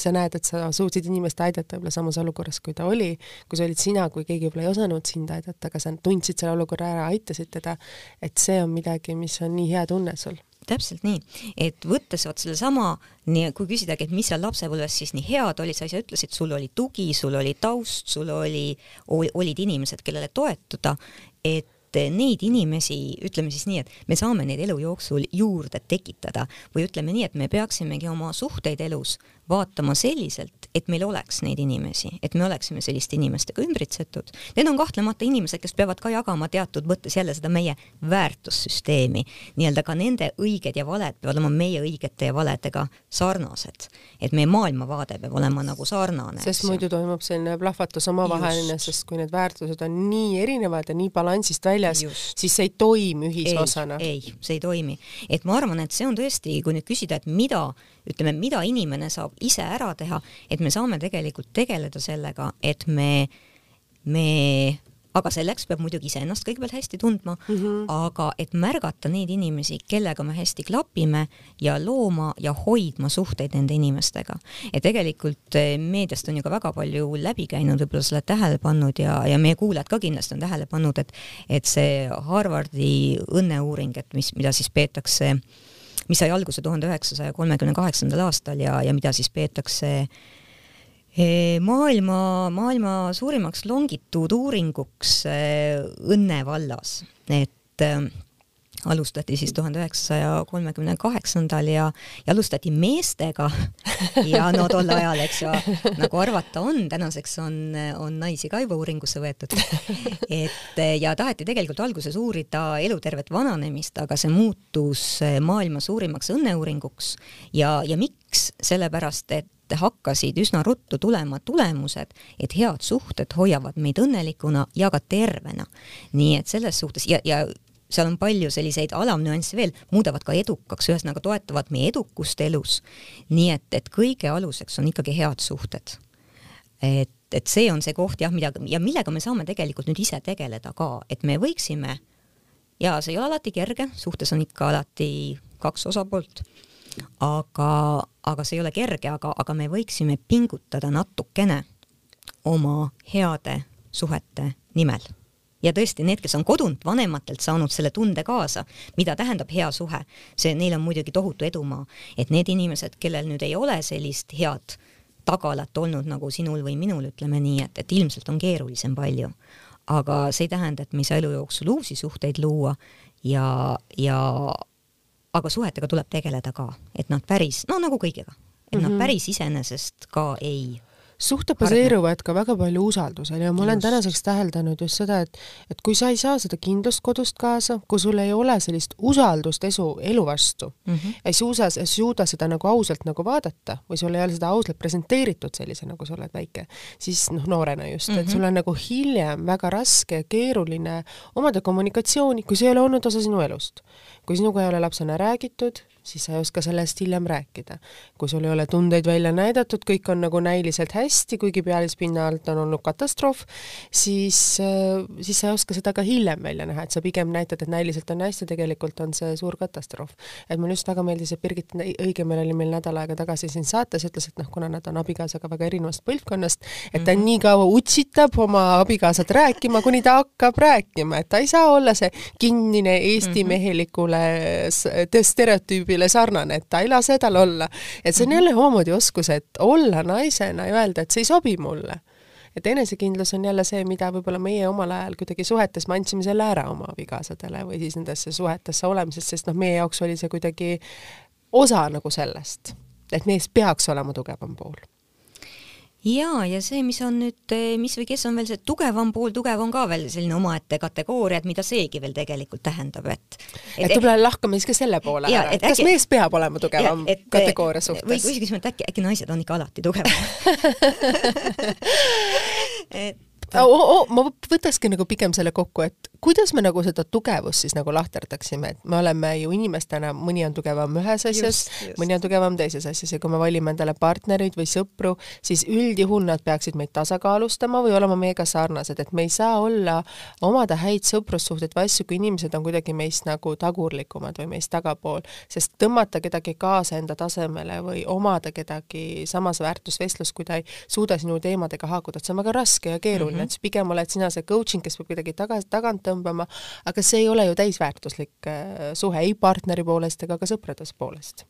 sa näed, et sa suutsid inimest aidata võib-olla samas olukorras, kui ta oli, kui see olid sina, kui keegi võib-olla ei osanud sind aidata, aga sa tundsid selle olukorra ära, aitasid teda, et see on midagi, mis on nii hea tunne sul. Täpselt nii, et võttes vot sellesama, nii kui küsidagi, et mis seal lapsepõlves siis nii head olid, sa ise ütlesid, sul oli tugi, sul oli taust, sul oli, olid inimesed, kellele toetuda, et et neid inimesi, ütleme siis nii, et me saame neid elu jooksul juurde tekitada või ütleme nii, et me peaksimegi oma suhteid elus vaatama selliselt, et meil oleks neid inimesi, et me oleksime selliste inimestega ümbritsetud. Need on kahtlemata inimesed, kes peavad ka jagama teatud mõttes jälle seda meie väärtussüsteemi, nii-öelda ka nende õiged ja valed peavad olema meie õigete ja valedega sarnased. et meie maailmavaade peab olema nagu sarnane. sest muidu toimub selline plahvatus omavaheline, sest kui need väärtused on nii erinevad ja nii balansist välja väljas, siis see ei toimi ühisosana. ei, see ei toimi. et ma arvan, et see on tõesti, kui nüüd küsida, et mida, ütleme, mida inimene saab ise ära teha, et me saame tegelikult tegeleda sellega, et me, me aga selleks peab muidugi iseennast kõigepealt hästi tundma mm, -hmm. aga et märgata neid inimesi, kellega me hästi klapime ja looma ja hoidma suhteid nende inimestega. ja tegelikult eh, meediast on ju ka väga palju läbi käinud, võib-olla sa oled tähele pannud ja, ja meie kuulajad ka kindlasti on tähele pannud, et et see Harvardi õnneuuring, et mis, mida siis peetakse mis sai alguse tuhande üheksasaja kolmekümne kaheksandal aastal ja, ja mida siis peetakse äh, maailma, maailma suurimaks longituuduuringuks õnne vallas, et äh, alustati siis tuhande üheksasaja kolmekümne kaheksandal ja, ja alustati meestega ja no tol ajal, eks ju, nagu arvata on, tänaseks on, on naisi ka juba uuringusse võetud. et ja taheti tegelikult alguses uurida elutervet vananemist, aga see muutus maailma suurimaks õnneuuringuks ja, ja miks, sellepärast et hakkasid üsna ruttu tulema tulemused, et head suhted hoiavad meid õnnelikuna ja ka tervena. nii et selles suhtes ja, ja seal on palju selliseid alamnüansse veel, muudavad ka edukaks, ühesõnaga toetavad meie edukust elus. nii et, et kõige aluseks on ikkagi head suhted. et, et see on see koht jah, mida ja millega me saame tegelikult nüüd ise tegeleda ka, et me võiksime ja see ei ole alati kerge, suhtes on ikka alati kaks osapoolt aga, aga see ei ole kerge, aga, aga me võiksime pingutada natukene oma heade suhete nimel. Ja tõesti, need, kes on kodunt vanematelt saanud selle tunde kaasa, mida tähendab hea suhe, see, neil on muidugi tohutu edumaa, et need inimesed, kellel nüüd ei ole sellist head tagalat olnud nagu sinul või minul, ütleme nii, et, et ilmselt on keerulisem palju. aga see ei tähenda, et me ei saa elu jooksul uusi suhteid luua ja, ja aga suhetega tuleb tegeleda ka, et nad päris, no nagu kõigega, et mm -hmm. nad mhm. päris iseenesest ka ei suhted baseeruvad ka väga palju usaldusel ja ma olen just. tänaseks täheldanud just seda, et et kui sa ei saa seda kindlust kodust kaasa, kui sul ei ole sellist usaldust esu, elu vastu mm, -hmm. ei suuda, ei suuda seda nagu ausalt nagu vaadata või sul ei ole seda ausalt presenteeritud sellisena, nagu sa oled väike, siis noh, noorena just mm, -hmm. et sul on nagu hiljem väga raske ja keeruline omada kommunikatsiooni, kui see ei ole olnud osa sinu elust kui sinuga ei ole lapsena räägitud, siis sa ei oska sellest hiljem rääkida. kui sul ei ole tundeid välja näidatud, kõik on nagu näiliselt hästi, kuigi pealispinna alt on olnud katastroof, siis, äh, siis sa ei oska seda ka hiljem välja näha, et sa pigem näitad, et näiliselt on hästi, tegelikult on see suur katastroof. et mulle just väga meeldis, et Birgit Õigemeel oli meil nädal aega tagasi siin saates, ütles, et noh, kuna nad on abikaasaga väga erinevast põlvkonnast, et ta mm -hmm. nii kaua utsitab oma abikaasat rääkima, kuni ta hakkab rääkima, et ta ei saa olla see kinnine eesti mehelikule stereotüübi tüübile sarnane, et ta ei lase tal olla. et see on mhm. jälle omamoodi oskus, et olla naisena ja öelda, et see ei sobi mulle. et enesekindlus on jälle see, mida võib-olla meie omal ajal kuidagi suhetes, me andsime selle ära oma abikaasadele või siis nendesse suhetesse olemisest, sest noh, meie jaoks oli see kuidagi osa nagu sellest, et mees peaks olema tugevam pool ja, ja see, mis on nüüd, eh, mis või kes on veel see tugevam pool, tugev on ka veel selline omaette kategooria, et mida seegi veel tegelikult tähendab, et et, et võib-olla lahkame siis ka selle poole ja, ära, et kas äkki, mees peab olema tugevam ja, et, kategooria suhtes? või küsime, et äkki, äkki naised on ikka alati tugevamad et oh, oh, ma võtakski nagu pigem selle kokku, et kuidas me nagu seda tugevust siis nagu lahterdaksime, et me oleme ju inimestena, mõni on tugevam ühes asjas, mõni on tugevam teises asjas ja kui me valime endale partnereid või sõpru, siis üldjuhul nad peaksid meid tasakaalustama või olema meiega sarnased, et me ei saa olla, omada häid sõprussuhteid või asju, kui inimesed on kuidagi meist nagu tagurlikumad või meist tagapool, sest tõmmata kedagi kaasa enda tasemele või omada kedagi samas väärtusvestlus, kui ta ei suuda sinu teemadega haakuda, et see on väga raske ja keeruline. Mm, -hmm et pigem oled sina see coaching, kes peab kuidagi tagasi, tagant tõmbama, aga see ei ole ju täisväärtuslik äh, suhe ei partneri poolest ega ka sõpradest poolest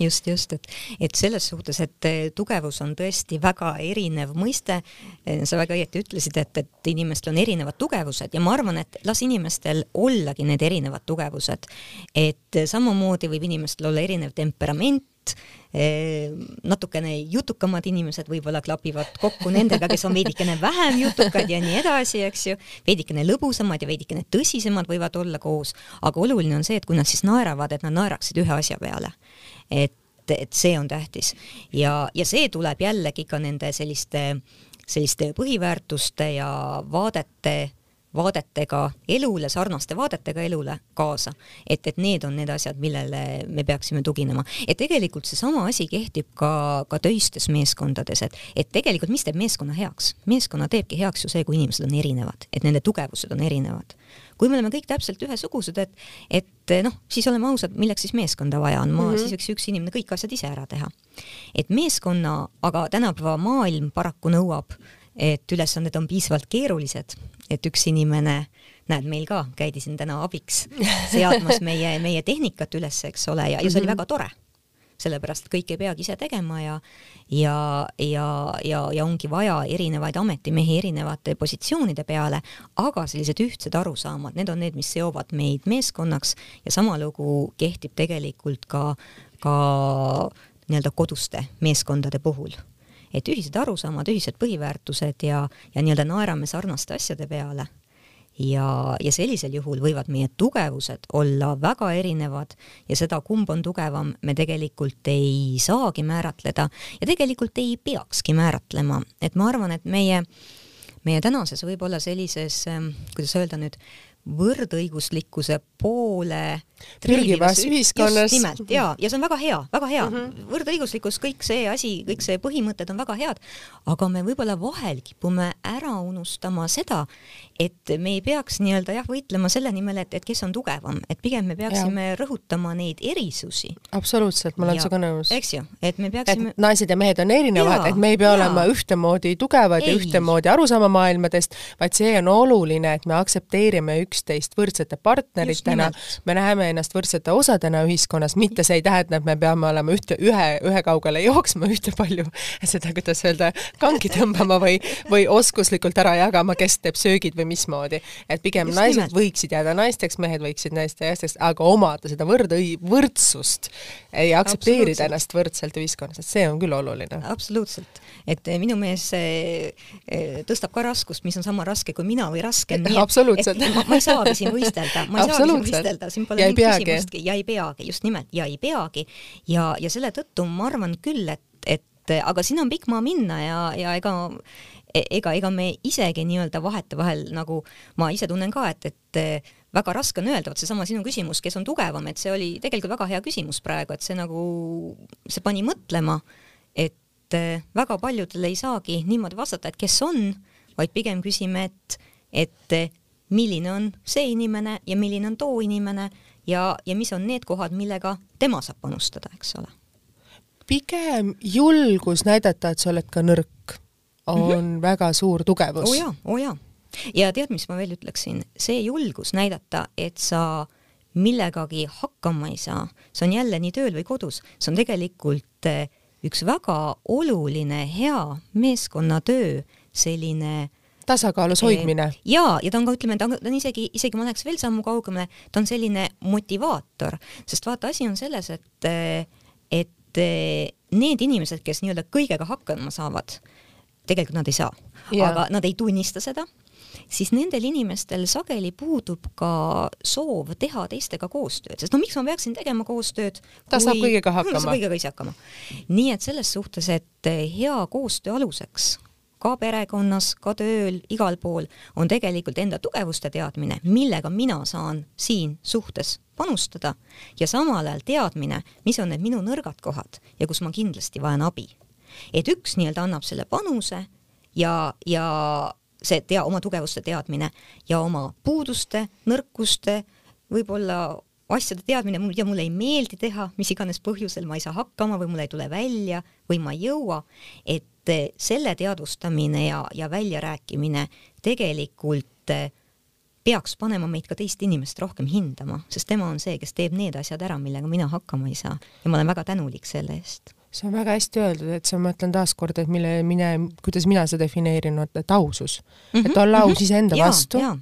just, just, et, et selles suhtes, et äh, tugevus on tõesti väga erinev mõiste. Äh, sa väga õieti ütlesid, et, et inimestel on erinevad tugevused ja ma arvan, et las inimestel ollagi need erinevad tugevused. et samamoodi võib inimestel olla erinev temperament, natukene jutukamad inimesed võib-olla klapivad kokku nendega, kes on veidikene vähem jutukad ja nii edasi, eks ju, veidikene lõbusamad ja veidikene tõsisemad võivad olla koos, aga oluline on see, et kui nad siis naeravad, et nad naeraksid ühe asja peale. et, et see on tähtis. Ja, ja see tuleb jällegi ka nende selliste, selliste põhiväärtuste ja vaadete vaadetega elule, sarnaste vaadetega elule kaasa. et, et need on need asjad, millele me peaksime tuginema. et tegelikult seesama asi kehtib ka, ka töistes meeskondades, et, et tegelikult mis teeb meeskonna heaks? meeskonna teebki heaks ju see, kui inimesed on erinevad, et nende tugevused on erinevad. kui me oleme kõik täpselt ühesugused, et, et noh, siis oleme ausad, milleks siis meeskonda vaja on, ma mm, -hmm. siis võiks üks inimene kõik asjad ise ära teha. et meeskonna, aga tänapäeva maailm paraku nõuab et ülesanded on piisavalt keerulised, et üks inimene, näed, meil ka käidi siin täna abiks seadmas meie, meie tehnikat üles, eks ole, ja, ja see oli mhm. väga tore. sellepärast, et kõike ei peagi ise tegema ja ja, ja, ja, ja ongi vaja erinevaid ametimehi erinevate positsioonide peale, aga sellised ühtsed arusaamad, need on need, mis seovad meid meeskonnaks ja sama lugu kehtib tegelikult ka, ka nii-öelda koduste meeskondade puhul et ühised arusaamad, ühised põhiväärtused ja, ja nii-öelda naerame sarnaste asjade peale. ja, ja sellisel juhul võivad meie tugevused olla väga erinevad ja seda, kumb on tugevam, me tegelikult ei saagi määratleda ja tegelikult ei peakski määratlema, et ma arvan, et meie meie tänases võib-olla sellises, kuidas öelda nüüd, võrdõiguslikkuse poole pürgivas ühiskonnas. nimelt ja, ja see on väga hea, väga hea mm. -hmm. võrdõiguslikkus, kõik see asi, kõik see põhimõtted on väga head, aga me võib-olla vahel kipume ära unustama seda, et me ei peaks nii-öelda jah, võitlema selle nimel, et, et kes on tugevam, et pigem me peaksime ja. rõhutama neid erisusi. absoluutselt, ma olen sinuga nõus. eks ju, et me peaksime. naised ja mehed on erinevad, et me ei pea ja. olema ühtemoodi tugevad ei. ja ühtemoodi aru saama maailmadest, vaid see on oluline, et me aktsepteerime üksteist võrdsete partneritena, me näeme ennast võrdsete osadena ühiskonnas, mitte see ei tähenda, et me peame olema ühte, ühe, ühekaugele jooksma ühte palju, seda, kuidas öelda, kangi tõmbama või, või oskuslikult ära jagama, kes teeb söögid või mismoodi. et pigem Just naised nimelt. võiksid jääda naisteks, mehed võiksid naiste naisteks, aga omada seda võrdõi-, võrdsust ja aktsepteerida ennast võrdselt ühiskonnas, et see on küll oluline. absoluutselt, et eh, minu mees eh, eh, tõstab ka raskust, mis on sama raske kui mina või raskem. absoluutselt. Ma, ma ei saagi siin võistelda, ma ei saagi siin võistelda, siin pole mingit küsimustki. Ja ei peagi, just nimelt, ja ei peagi. ja, ja selle tõttu ma arvan küll, et, et aga siin on pikk maa minna ja, ja ega ega, ega me isegi nii-öelda vahetevahel nagu ma ise tunnen ka, et, et väga raske on öelda, vot seesama sinu küsimus, kes on tugevam, et see oli tegelikult väga hea küsimus praegu, et see nagu, see pani mõtlema, et väga paljudel ei saagi niimoodi vastata, et kes on, vaid pigem küsime, et, et milline on see inimene ja milline on too inimene ja, ja mis on need kohad, millega tema saab panustada, eks ole. pigem julgus näidata, et sa oled ka nõrk, on mm -hmm. väga suur tugevus. oo oh jaa, oo oh jaa. ja tead, mis ma veel ütleksin, see julgus näidata, et sa millegagi hakkama ei saa, see on jälle nii tööl või kodus, see on tegelikult eh, üks väga oluline hea meeskonnatöö selline tasakaalus hoidmine. ja, ja ta on ka, ütleme, ta on, ta on isegi, isegi ma läheks veel sammu kaugemale, ta on selline motivaator, sest vaata, asi on selles, et, et need inimesed, kes nii-öelda kõigega hakkama saavad, tegelikult nad ei saa, aga nad ei tunnista seda siis nendel inimestel sageli puudub ka soov teha teistega koostööd, sest no miks ma peaksin tegema koostööd, ta kui... saab kõigega hakkama. kõigega ise hakkama. nii et selles suhtes, et hea koostöö aluseks ka perekonnas, ka tööl, igal pool, on tegelikult enda tugevuste teadmine, millega mina saan siin suhtes panustada ja samal ajal teadmine, mis on need minu nõrgad kohad ja kus ma kindlasti vajan abi. et üks nii-öelda annab selle panuse ja, ja see tea, oma tugevuste teadmine ja oma puuduste, nõrkuste, võib-olla asjade teadmine, mida mulle ei meeldi teha, mis iganes põhjusel ma ei saa hakkama või mul ei tule välja või ma ei jõua, et selle teadvustamine ja, ja väljarääkimine tegelikult eh, peaks panema meid ka teist inimest rohkem hindama, sest tema on see, kes teeb need asjad ära, millega mina hakkama ei saa ja ma olen väga tänulik selle eest. see on väga hästi öeldud, et see, ma ütlen taaskord, et mille, mine, kuidas mina seda defineerin, et ausus mm, -hmm, et olla aus mm -hmm. iseenda vastu ja, ja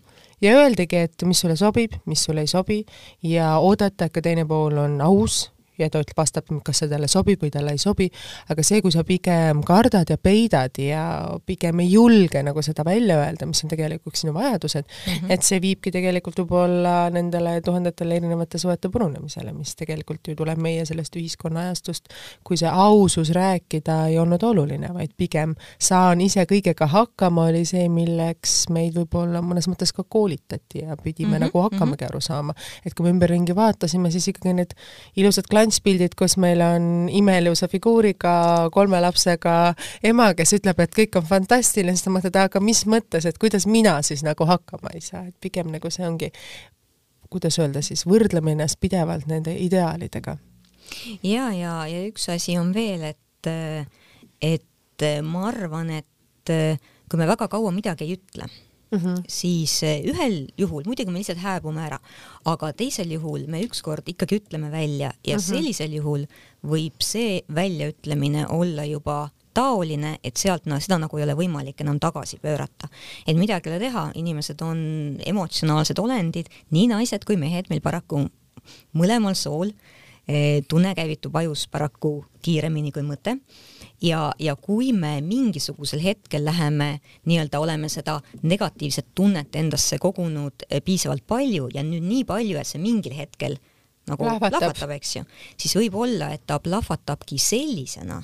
öeldagi, et mis sulle sobib, mis sulle ei sobi ja oodata, et ka teine pool on aus ja ta ütleb, vastab, kas see talle sobib või talle ei sobi, aga see, kui sa pigem kardad ja peidad ja pigem ei julge nagu seda välja öelda, mis on tegelikult sinu vajadused mm, -hmm. et see viibki tegelikult võib-olla nendele tuhandetele erinevate suhete purunemisele, mis tegelikult ju tuleb meie sellest ühiskonnaajastust, kui see ausus rääkida ei olnud oluline, vaid pigem saan ise kõigega hakkama, oli see, milleks meid võib-olla mõnes mõttes ka koolitati ja pidime mm -hmm, nagu hakkamagi mm -hmm. aru saama. et kui me ümberringi vaatasime, siis ikkagi need ilusad klantspildid, kus meil on imeilusa figuuriga kolme lapsega ema, kes ütleb, et kõik on fantastiline, siis sa mõtled, aga mis mõttes, et kuidas mina siis nagu hakkama ei saa, et pigem nagu see ongi, kuidas öelda siis, võrdleme ennast pidevalt nende ideaalidega. ja, ja, ja üks asi on veel, et, et ma arvan, et kui me väga kaua midagi ei ütle mm, -hmm. siis ühel juhul muidugi me lihtsalt hääbume ära, aga teisel juhul me ükskord ikkagi ütleme välja ja mm -hmm. sellisel juhul võib see väljaütlemine olla juba taoline, et sealt no, seda nagu ei ole võimalik enam tagasi pöörata. et midagi ei ole teha, inimesed on emotsionaalsed olendid, nii naised kui mehed meil paraku mõlemal sool eh, tunne käivitub ajus paraku kiiremini kui mõte ja, ja kui me mingisugusel hetkel läheme nii-öelda, oleme seda negatiivset tunnet endasse kogunud eh, piisavalt palju ja nüüd nii palju, et see mingil hetkel nagu plahvatab, eks ju, siis võib olla, et ta plahvatabki sellisena,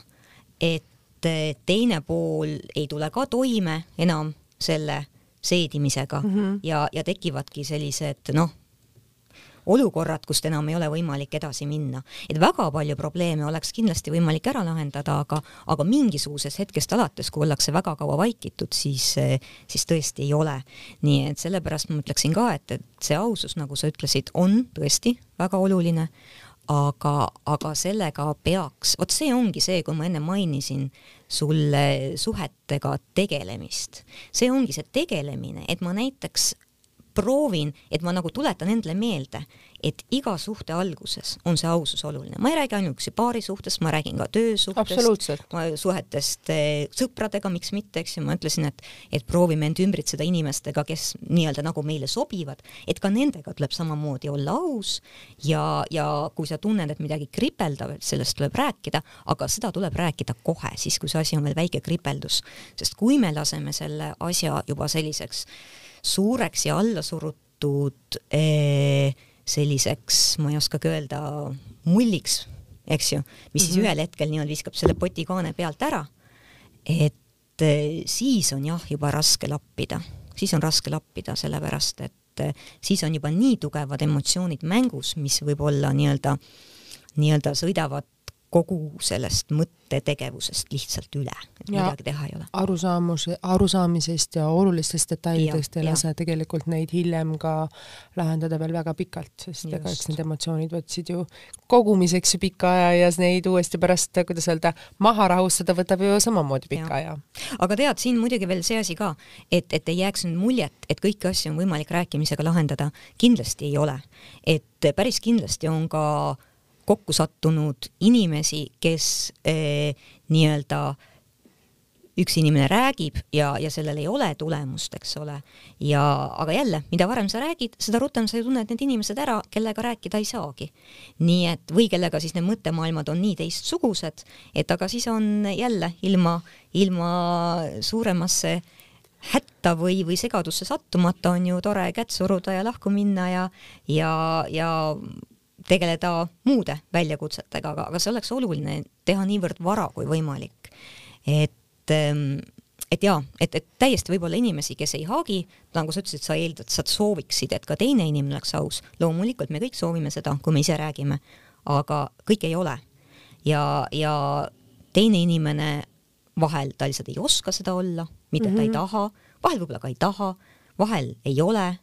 et et teine pool ei tule ka toime enam selle seedimisega mm -hmm. ja, ja tekivadki sellised noh, olukorrad, kust enam ei ole võimalik edasi minna. et väga palju probleeme oleks kindlasti võimalik ära lahendada, aga, aga mingisugusest hetkest alates, kui ollakse väga kaua vaikitud, siis, siis tõesti ei ole. nii et sellepärast ma ütleksin ka, et, et see ausus, nagu sa ütlesid, on tõesti väga oluline, aga, aga sellega peaks, vot see ongi see, kui ma enne mainisin sulle suhetega tegelemist. see ongi see tegelemine, et ma näiteks proovin, et ma nagu tuletan endale meelde, et iga suhte alguses on see ausus oluline. ma ei räägi ainuüksi paari suhtest, ma räägin ka töösuhtest, suhetest eh, sõpradega, miks mitte, eks ju, ma ütlesin, et et proovime end ümbritseda inimestega, kes nii-öelda nagu meile sobivad, et ka nendega tuleb samamoodi olla aus ja, ja kui sa tunned, et midagi kripeldab, et sellest tuleb rääkida, aga seda tuleb rääkida kohe, siis kui see asi on veel väike kripeldus. sest kui me laseme selle asja juba selliseks suureks ja allasurutud eh, selliseks, ma ei oskagi öelda, mulliks, eks ju, mis mm -hmm. siis ühel hetkel nii-öelda viskab selle potikaane pealt ära, et eh, siis on jah, juba raske lappida, siis on raske lappida, sellepärast et eh, siis on juba nii tugevad emotsioonid mängus, mis võib-olla nii-öelda, nii-öelda sõidavad kogu sellest mõttetegevusest lihtsalt üle, et ja midagi teha ei ole. arusaamus, arusaamisest ja olulistest detailidest ei lase tegelikult neid hiljem ka lahendada veel väga pikalt, sest ega eks need emotsioonid võtsid ju kogumiseks ju pika aja ja neid uuesti pärast, kuidas öelda, maha rahustada võtab ju samamoodi pika aja. aga tead, siin muidugi veel see asi ka, et, et ei jääks nüüd muljet, et kõiki asju on võimalik rääkimisega lahendada, kindlasti ei ole. et päris kindlasti on ka kokku sattunud inimesi, kes eh, nii-öelda üks inimene räägib ja, ja sellel ei ole tulemust, eks ole, ja aga jälle, mida varem sa räägid, seda rutem sa ju tunned need inimesed ära, kellega rääkida ei saagi. nii et, või kellega siis need mõttemaailmad on nii teistsugused, et aga siis on jälle ilma, ilma suuremasse hätta või, või segadusse sattumata on ju tore kätt suruda ja lahku minna ja, ja, ja tegeleda muude väljakutsetega, aga, aga see oleks oluline teha niivõrd vara kui võimalik. et, ähm, et jaa, et, et täiesti võib-olla inimesi, kes ei haagi, nagu sa ütlesid, sa eeldad, sa sooviksid, et ka teine inimene oleks aus. loomulikult me kõik soovime seda, kui me ise räägime, aga kõik ei ole. ja, ja teine inimene vahel ta lihtsalt ei oska seda olla, mitte mm -hmm. ta ei mhm. taha, vahel võib-olla ka ei taha, vahel ei ole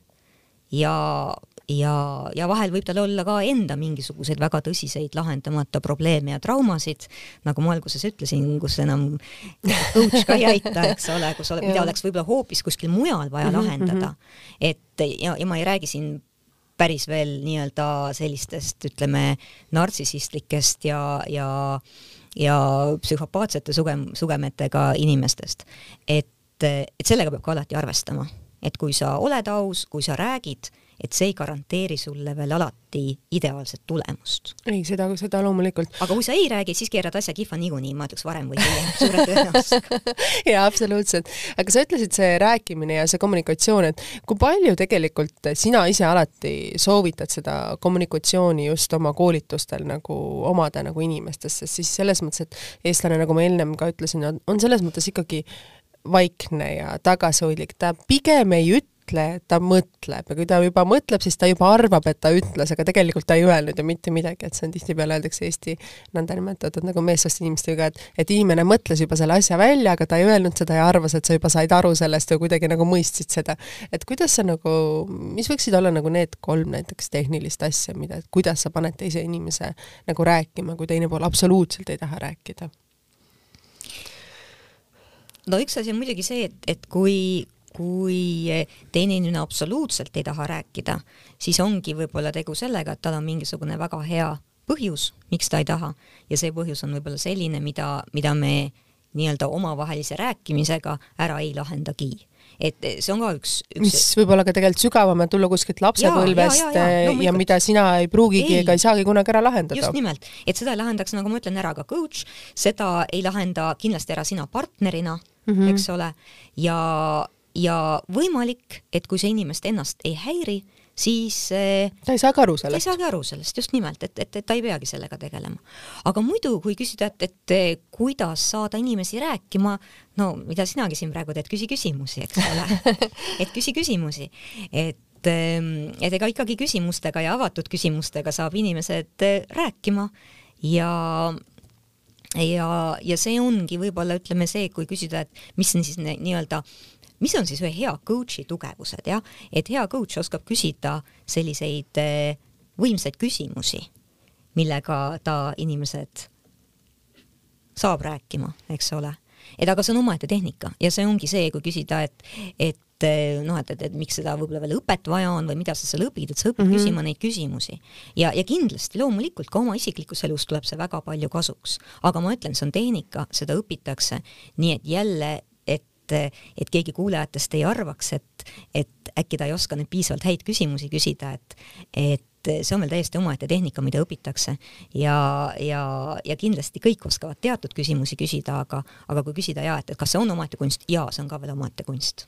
ja ja, ja vahel võib tal olla ka enda mingisuguseid väga tõsiseid lahendamata probleeme ja traumasid, nagu ma alguses ütlesin, kus enam coach ka ei aita, eks ole, kus ole, mida oleks võib-olla hoopis kuskil mujal vaja mhm, lahendada. Mhm. et ja, ja ma ei räägi siin päris veel nii-öelda sellistest, ütleme, nartsissistlikest ja, ja ja psühhopaatsete sugem, sugemetega inimestest. et, et sellega peab ka alati arvestama, et kui sa oled aus, kui sa räägid et see ei garanteeri sulle veel alati ideaalset tulemust. ei, seda, seda loomulikult. aga kui sa ei räägi, siis keerad asja kihva niikuinii, ma ütleks varem või hiljem, suure tõenäosusega jaa, absoluutselt. aga sa ütlesid, see rääkimine ja see kommunikatsioon, et kui palju tegelikult sina ise alati soovitad seda kommunikatsiooni just oma koolitustel nagu omada nagu inimestest, sest siis selles mõttes, et eestlane, nagu ma ennem ka ütlesin, on selles mõttes ikkagi vaikne ja tagasihoidlik, ta pigem ei ütle, ta mõtleb ja kui ta juba mõtleb, siis ta juba arvab, et ta ütles, aga tegelikult ta ei öelnud ju mitte midagi, et see on tihtipeale öeldakse Eesti nõndanimetatud nagu meessoost inimestega, et et inimene mõtles juba selle asja välja, aga ta ei öelnud seda ja arvas, et sa juba said aru sellest või kuidagi nagu mõistsid seda. et kuidas sa nagu, mis võiksid olla nagu need kolm näiteks tehnilist asja, mida, kuidas sa paned teise inimese nagu rääkima, kui teine pool absoluutselt ei taha rääkida? no üks asi on muidugi see, et, et kui, kui teine inimene absoluutselt ei taha rääkida, siis ongi võib-olla tegu sellega, et tal on mingisugune väga hea põhjus, miks ta ei taha. Ja see põhjus on võib-olla selline, mida, mida me nii-öelda omavahelise rääkimisega ära ei lahendagi. Et see on ka üks, üks mis võib olla ka tegelikult sügavam, et tulla kuskilt lapsepõlvest ja, ja, ja, ja, no, ja mida sina ei pruugigi ega ei saagi kunagi ära lahendada. just nimelt, et seda ei lahendaks, nagu ma ütlen, ära ka coach, seda ei lahenda kindlasti ära sina partnerina mm, -hmm. eks ole, ja, ja võimalik, et kui see inimest ennast ei häiri, siis eh, ta ei saagi aru sellest. ta ei saagi aru sellest, just nimelt, et, et, et ta ei peagi sellega tegelema. aga muidu, kui küsida, et, et eh, kuidas saada inimesi rääkima, no mida sinagi siin praegu teed, küsi küsimusi, eks ole et küsi küsimusi, et ehm, et ega ikkagi küsimustega ja avatud küsimustega saab inimesed eh, rääkima ja ja, ja see ongi võib-olla ütleme see, kui küsida, et mis on siis nii-öelda mis on siis ühe hea coach'i tugevused, jah, et hea coach oskab küsida selliseid eh, võimsaid küsimusi, millega ta inimesed saab rääkima, eks ole. et aga see on omaette tehnika ja see ongi see, kui küsida, et, et eh, noh, et, et, et miks seda võib-olla veel õpet vaja on või mida sa seal õpid, et sa õpid mm -hmm. küsima neid küsimusi. ja, ja kindlasti loomulikult ka oma isiklikus elus tuleb see väga palju kasuks. aga ma ütlen, see on tehnika, seda õpitakse, nii et jälle et, et keegi kuulajatest ei arvaks, et, et äkki ta ei oska nüüd piisavalt häid küsimusi küsida, et, et see on veel täiesti omaette tehnika, mida õpitakse. Ja, ja, ja kindlasti kõik oskavad teatud küsimusi küsida, aga, aga kui küsida ja et, et kas see on omaette kunst, jaa, see on ka veel omaette kunst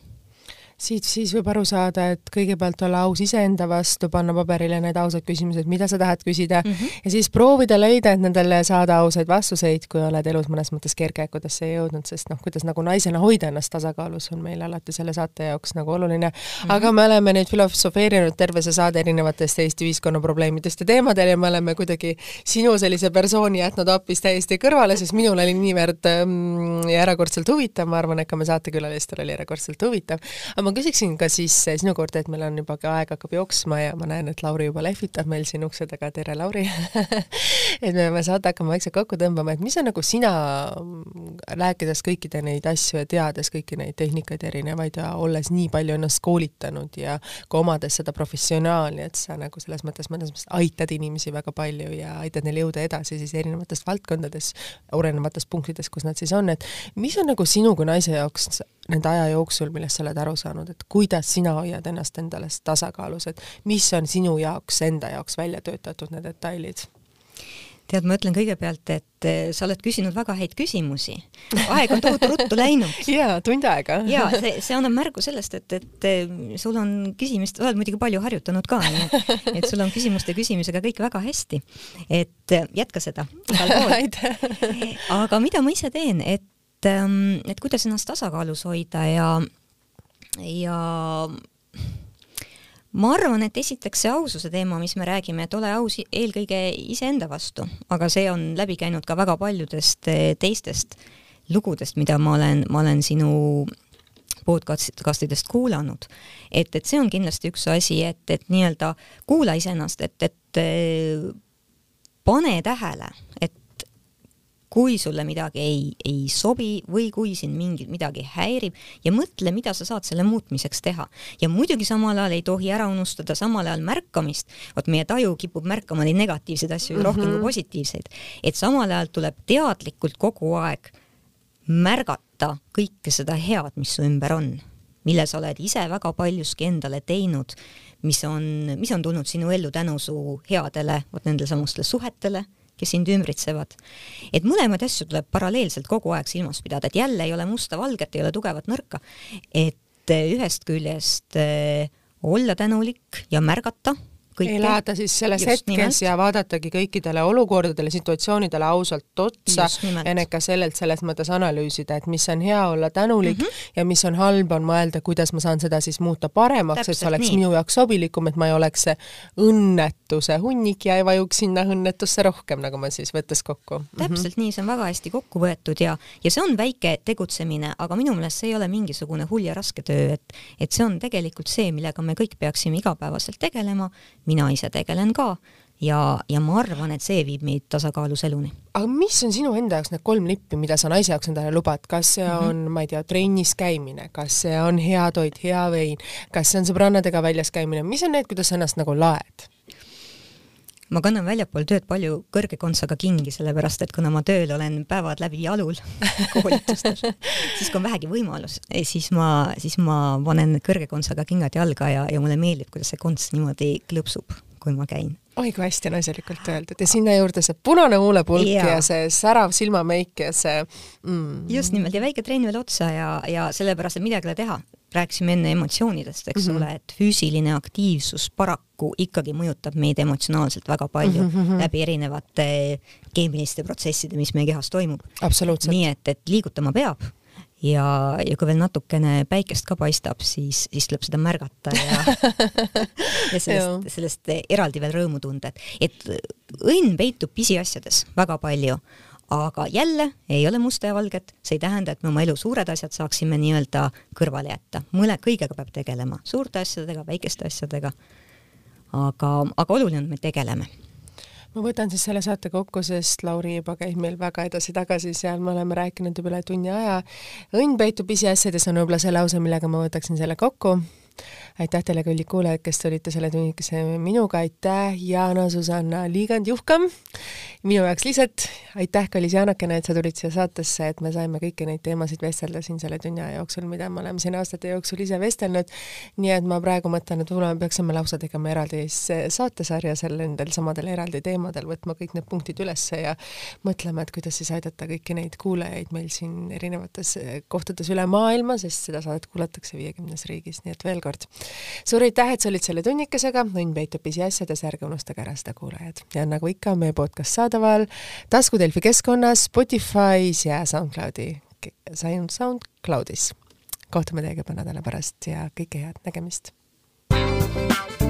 siit siis võib aru saada, et kõigepealt olla aus iseenda vastu, panna paberile need ausad küsimused, mida sa tahad küsida mm, -hmm. ja siis proovida leida, et nendele saada ausaid vastuseid, kui oled elus mõnes mõttes kergekäikudesse jõudnud, sest noh, kuidas nagu naisena hoida ennast tasakaalus, on meil alati selle saate jaoks nagu oluline mm. -hmm. aga me oleme nüüd filosofeerinud terve see saade erinevatest Eesti ühiskonna probleemidest ja teemadel ja me oleme kuidagi sinu sellise persooni jätnud hoopis täiesti kõrvale, sest minul oli niivõrd ja erakordselt huvitav, ma arvan, et ka me saatekülalistel oli erakordselt huvitav. aga ma ma küsiksin ka siis sinu korda, et meil on juba ka aeg hakkab jooksma ja ma näen, et Lauri juba lehvitab meil siin ukse taga, tere Lauri! Et me peame saate hakkama vaikselt kokku tõmbama, et mis on nagu sina, rääkides kõikide neid asju ja teades kõiki neid tehnikaid erinevaid ja olles nii palju ennast koolitanud ja ka omades seda professionaali, et sa nagu selles mõttes mõnes mõttes aitad inimesi väga palju ja aitad neil jõuda edasi siis erinevates valdkondades, olenevates punktides, kus nad siis on, et mis on nagu sinu kui naise jaoks nende aja jooksul, millest sa oled aru saanud, et kuidas sina hoiad ennast endale tasakaalus, et mis on sinu jaoks, enda jaoks välja töötatud need detailid? tead, ma ütlen kõigepealt, et eh, sa oled küsinud väga häid küsimusi. aeg on tohutu ruttu läinud. jaa, tund aega. jaa, see, see annab märgu sellest, et, et eh, sul on küsimist, oled muidugi palju harjutanud ka, et, et sul on küsimuste küsimisega kõik väga hästi. et eh, jätka seda igal pool. aga mida ma ise teen, et et, ähm, et kuidas ennast tasakaalus hoida ja, ja ma arvan, et esiteks see aususe teema, mis me räägime, et ole aus eelkõige iseenda vastu, aga see on läbi käinud ka väga paljudest eh, teistest lugudest, mida ma olen, ma olen sinu podcastidest kuulanud. et, et see on kindlasti üks asi, et, et nii-öelda kuula iseennast, et, et eh, pane tähele, et kui sulle midagi ei, ei sobi või kui sind mingi, midagi häirib ja mõtle, mida sa saad selle muutmiseks teha. ja muidugi samal ajal ei tohi ära unustada samal ajal märkamist, vot meie taju kipub märkama neid negatiivseid asju mm -hmm. rohkem kui mhm. positiivseid, et samal ajal tuleb teadlikult kogu aeg märgata kõike seda head, mis su ümber on mille sa oled ise väga paljuski endale teinud, mis on, mis on tulnud sinu ellu tänu su headele, vot nendele samustele suhetele, kes sind ümbritsevad. et mõlemaid asju tuleb paralleelselt kogu aeg silmas pidada, et jälle ei ole musta-valget, ei ole tugevat nõrka, et ühest küljest äh, olla tänulik ja märgata kõike. elada siis selles Just hetkes nimelt. ja vaadatagi kõikidele olukordadele, situatsioonidele ausalt otsa ja need ka sellelt selles mõttes analüüsida, et mis on hea olla tänulik mm -hmm. ja mis on halb, on mõelda, kuidas ma saan seda siis muuta paremaks, et see oleks nii. minu jaoks sobilikum, et ma ei oleks see õnnetuse hunnik ja ei vajuks sinna õnnetusse rohkem, nagu ma siis võttes kokku. täpselt mm -hmm. nii, see on väga hästi kokku võetud ja, ja see on väike tegutsemine, aga minu meelest see ei ole mingisugune hull ja raske töö, et et see on tegelikult see, millega me kõik peaksime igapäevaselt tegelema mina ise tegelen ka ja, ja ma arvan, et see viib meid tasakaalus eluni. aga mis on sinu enda jaoks need kolm lippi, mida sa naise jaoks endale lubad, kas see mhm. on mm, -hmm. ma ei tea, trennis käimine, kas see on hea toit, hea vein, kas see on sõbrannadega väljas käimine, mis on need, kuidas sa ennast nagu laed? Ma kannan väljapool tööd palju kõrge kontsaga kingi, sellepärast et kuna ma tööl olen päevad läbi jalul koolitustel, siis kui on vähegi võimalus, siis ma, siis ma panen kõrge kontsaga kingad jalga ja, ja mulle meeldib, kuidas see konts niimoodi klõpsub, kui ma käin oi kui hästi naiselikult öeldud ja sinna juurde see punane huulepulk ja. ja see särav silmameik ja see mm. just nimelt ja väike trenn veel otsa ja, ja sellepärast, et midagi ei ole teha rääkisime enne emotsioonidest, eks mm -hmm. ole, et füüsiline aktiivsus paraku ikkagi mõjutab meid emotsionaalselt väga palju mm -hmm. läbi erinevate keemiliste protsesside, mis meie kehas toimub. nii et, et liigutama peab ja, ja kui veel natukene päikest ka paistab, siis, siis tuleb seda märgata ja ja sellest, sellest eraldi veel rõõmu tunda, et, et õnn peitub pisiasjades väga palju aga jälle ei ole musta ja valget, see ei tähenda, et me oma elu suured asjad saaksime nii-öelda kõrvale jätta, mõne, kõigega peab tegelema, suurte asjadega, väikeste asjadega. aga, aga oluline on, et me tegeleme. Ma võtan siis selle saate kokku, sest Lauri juba käib meil väga edasi-tagasi. Seal, me oleme rääkinud juba üle tunni aja. õnn peitub pisiasjades on võib-olla see lause, millega ma võtaksin selle kokku aitäh teile, kallid kuulajad, kes olite selle tunnikese minuga, aitäh, Jana Susanna Liigand-Juhkam, minu jaoks lihtsalt aitäh, kallis Jaanakene, et sa tulid siia saatesse, et me saime kõiki neid teemasid vestelda siin selle tunni aja jooksul, mida me oleme siin aastate jooksul ise vestelnud. nii et ma praegu mõtlen, et võib-olla me peaksime lausa tegema eraldi saatesarja seal nendel samadel eraldi teemadel, võtma kõik need punktid ülesse ja mõtlema, et kuidas siis aidata kõiki neid kuulajaid meil siin erinevates kohtades üle maailma, sest seda saadet kuulatakse viiekümnes riigis, nii et veel kord suur aitäh, et sa olid selle tunnikesega, õnn peitub pisiasjades, ärge unustage ära seda, kuulajad. ja nagu ikka, meie podcast saadaval taskudelfi keskkonnas, Spotify's ja SoundCloudi, SoundCloudis. kohtume teiega paar nädala pärast ja kõike head, nägemist! thank you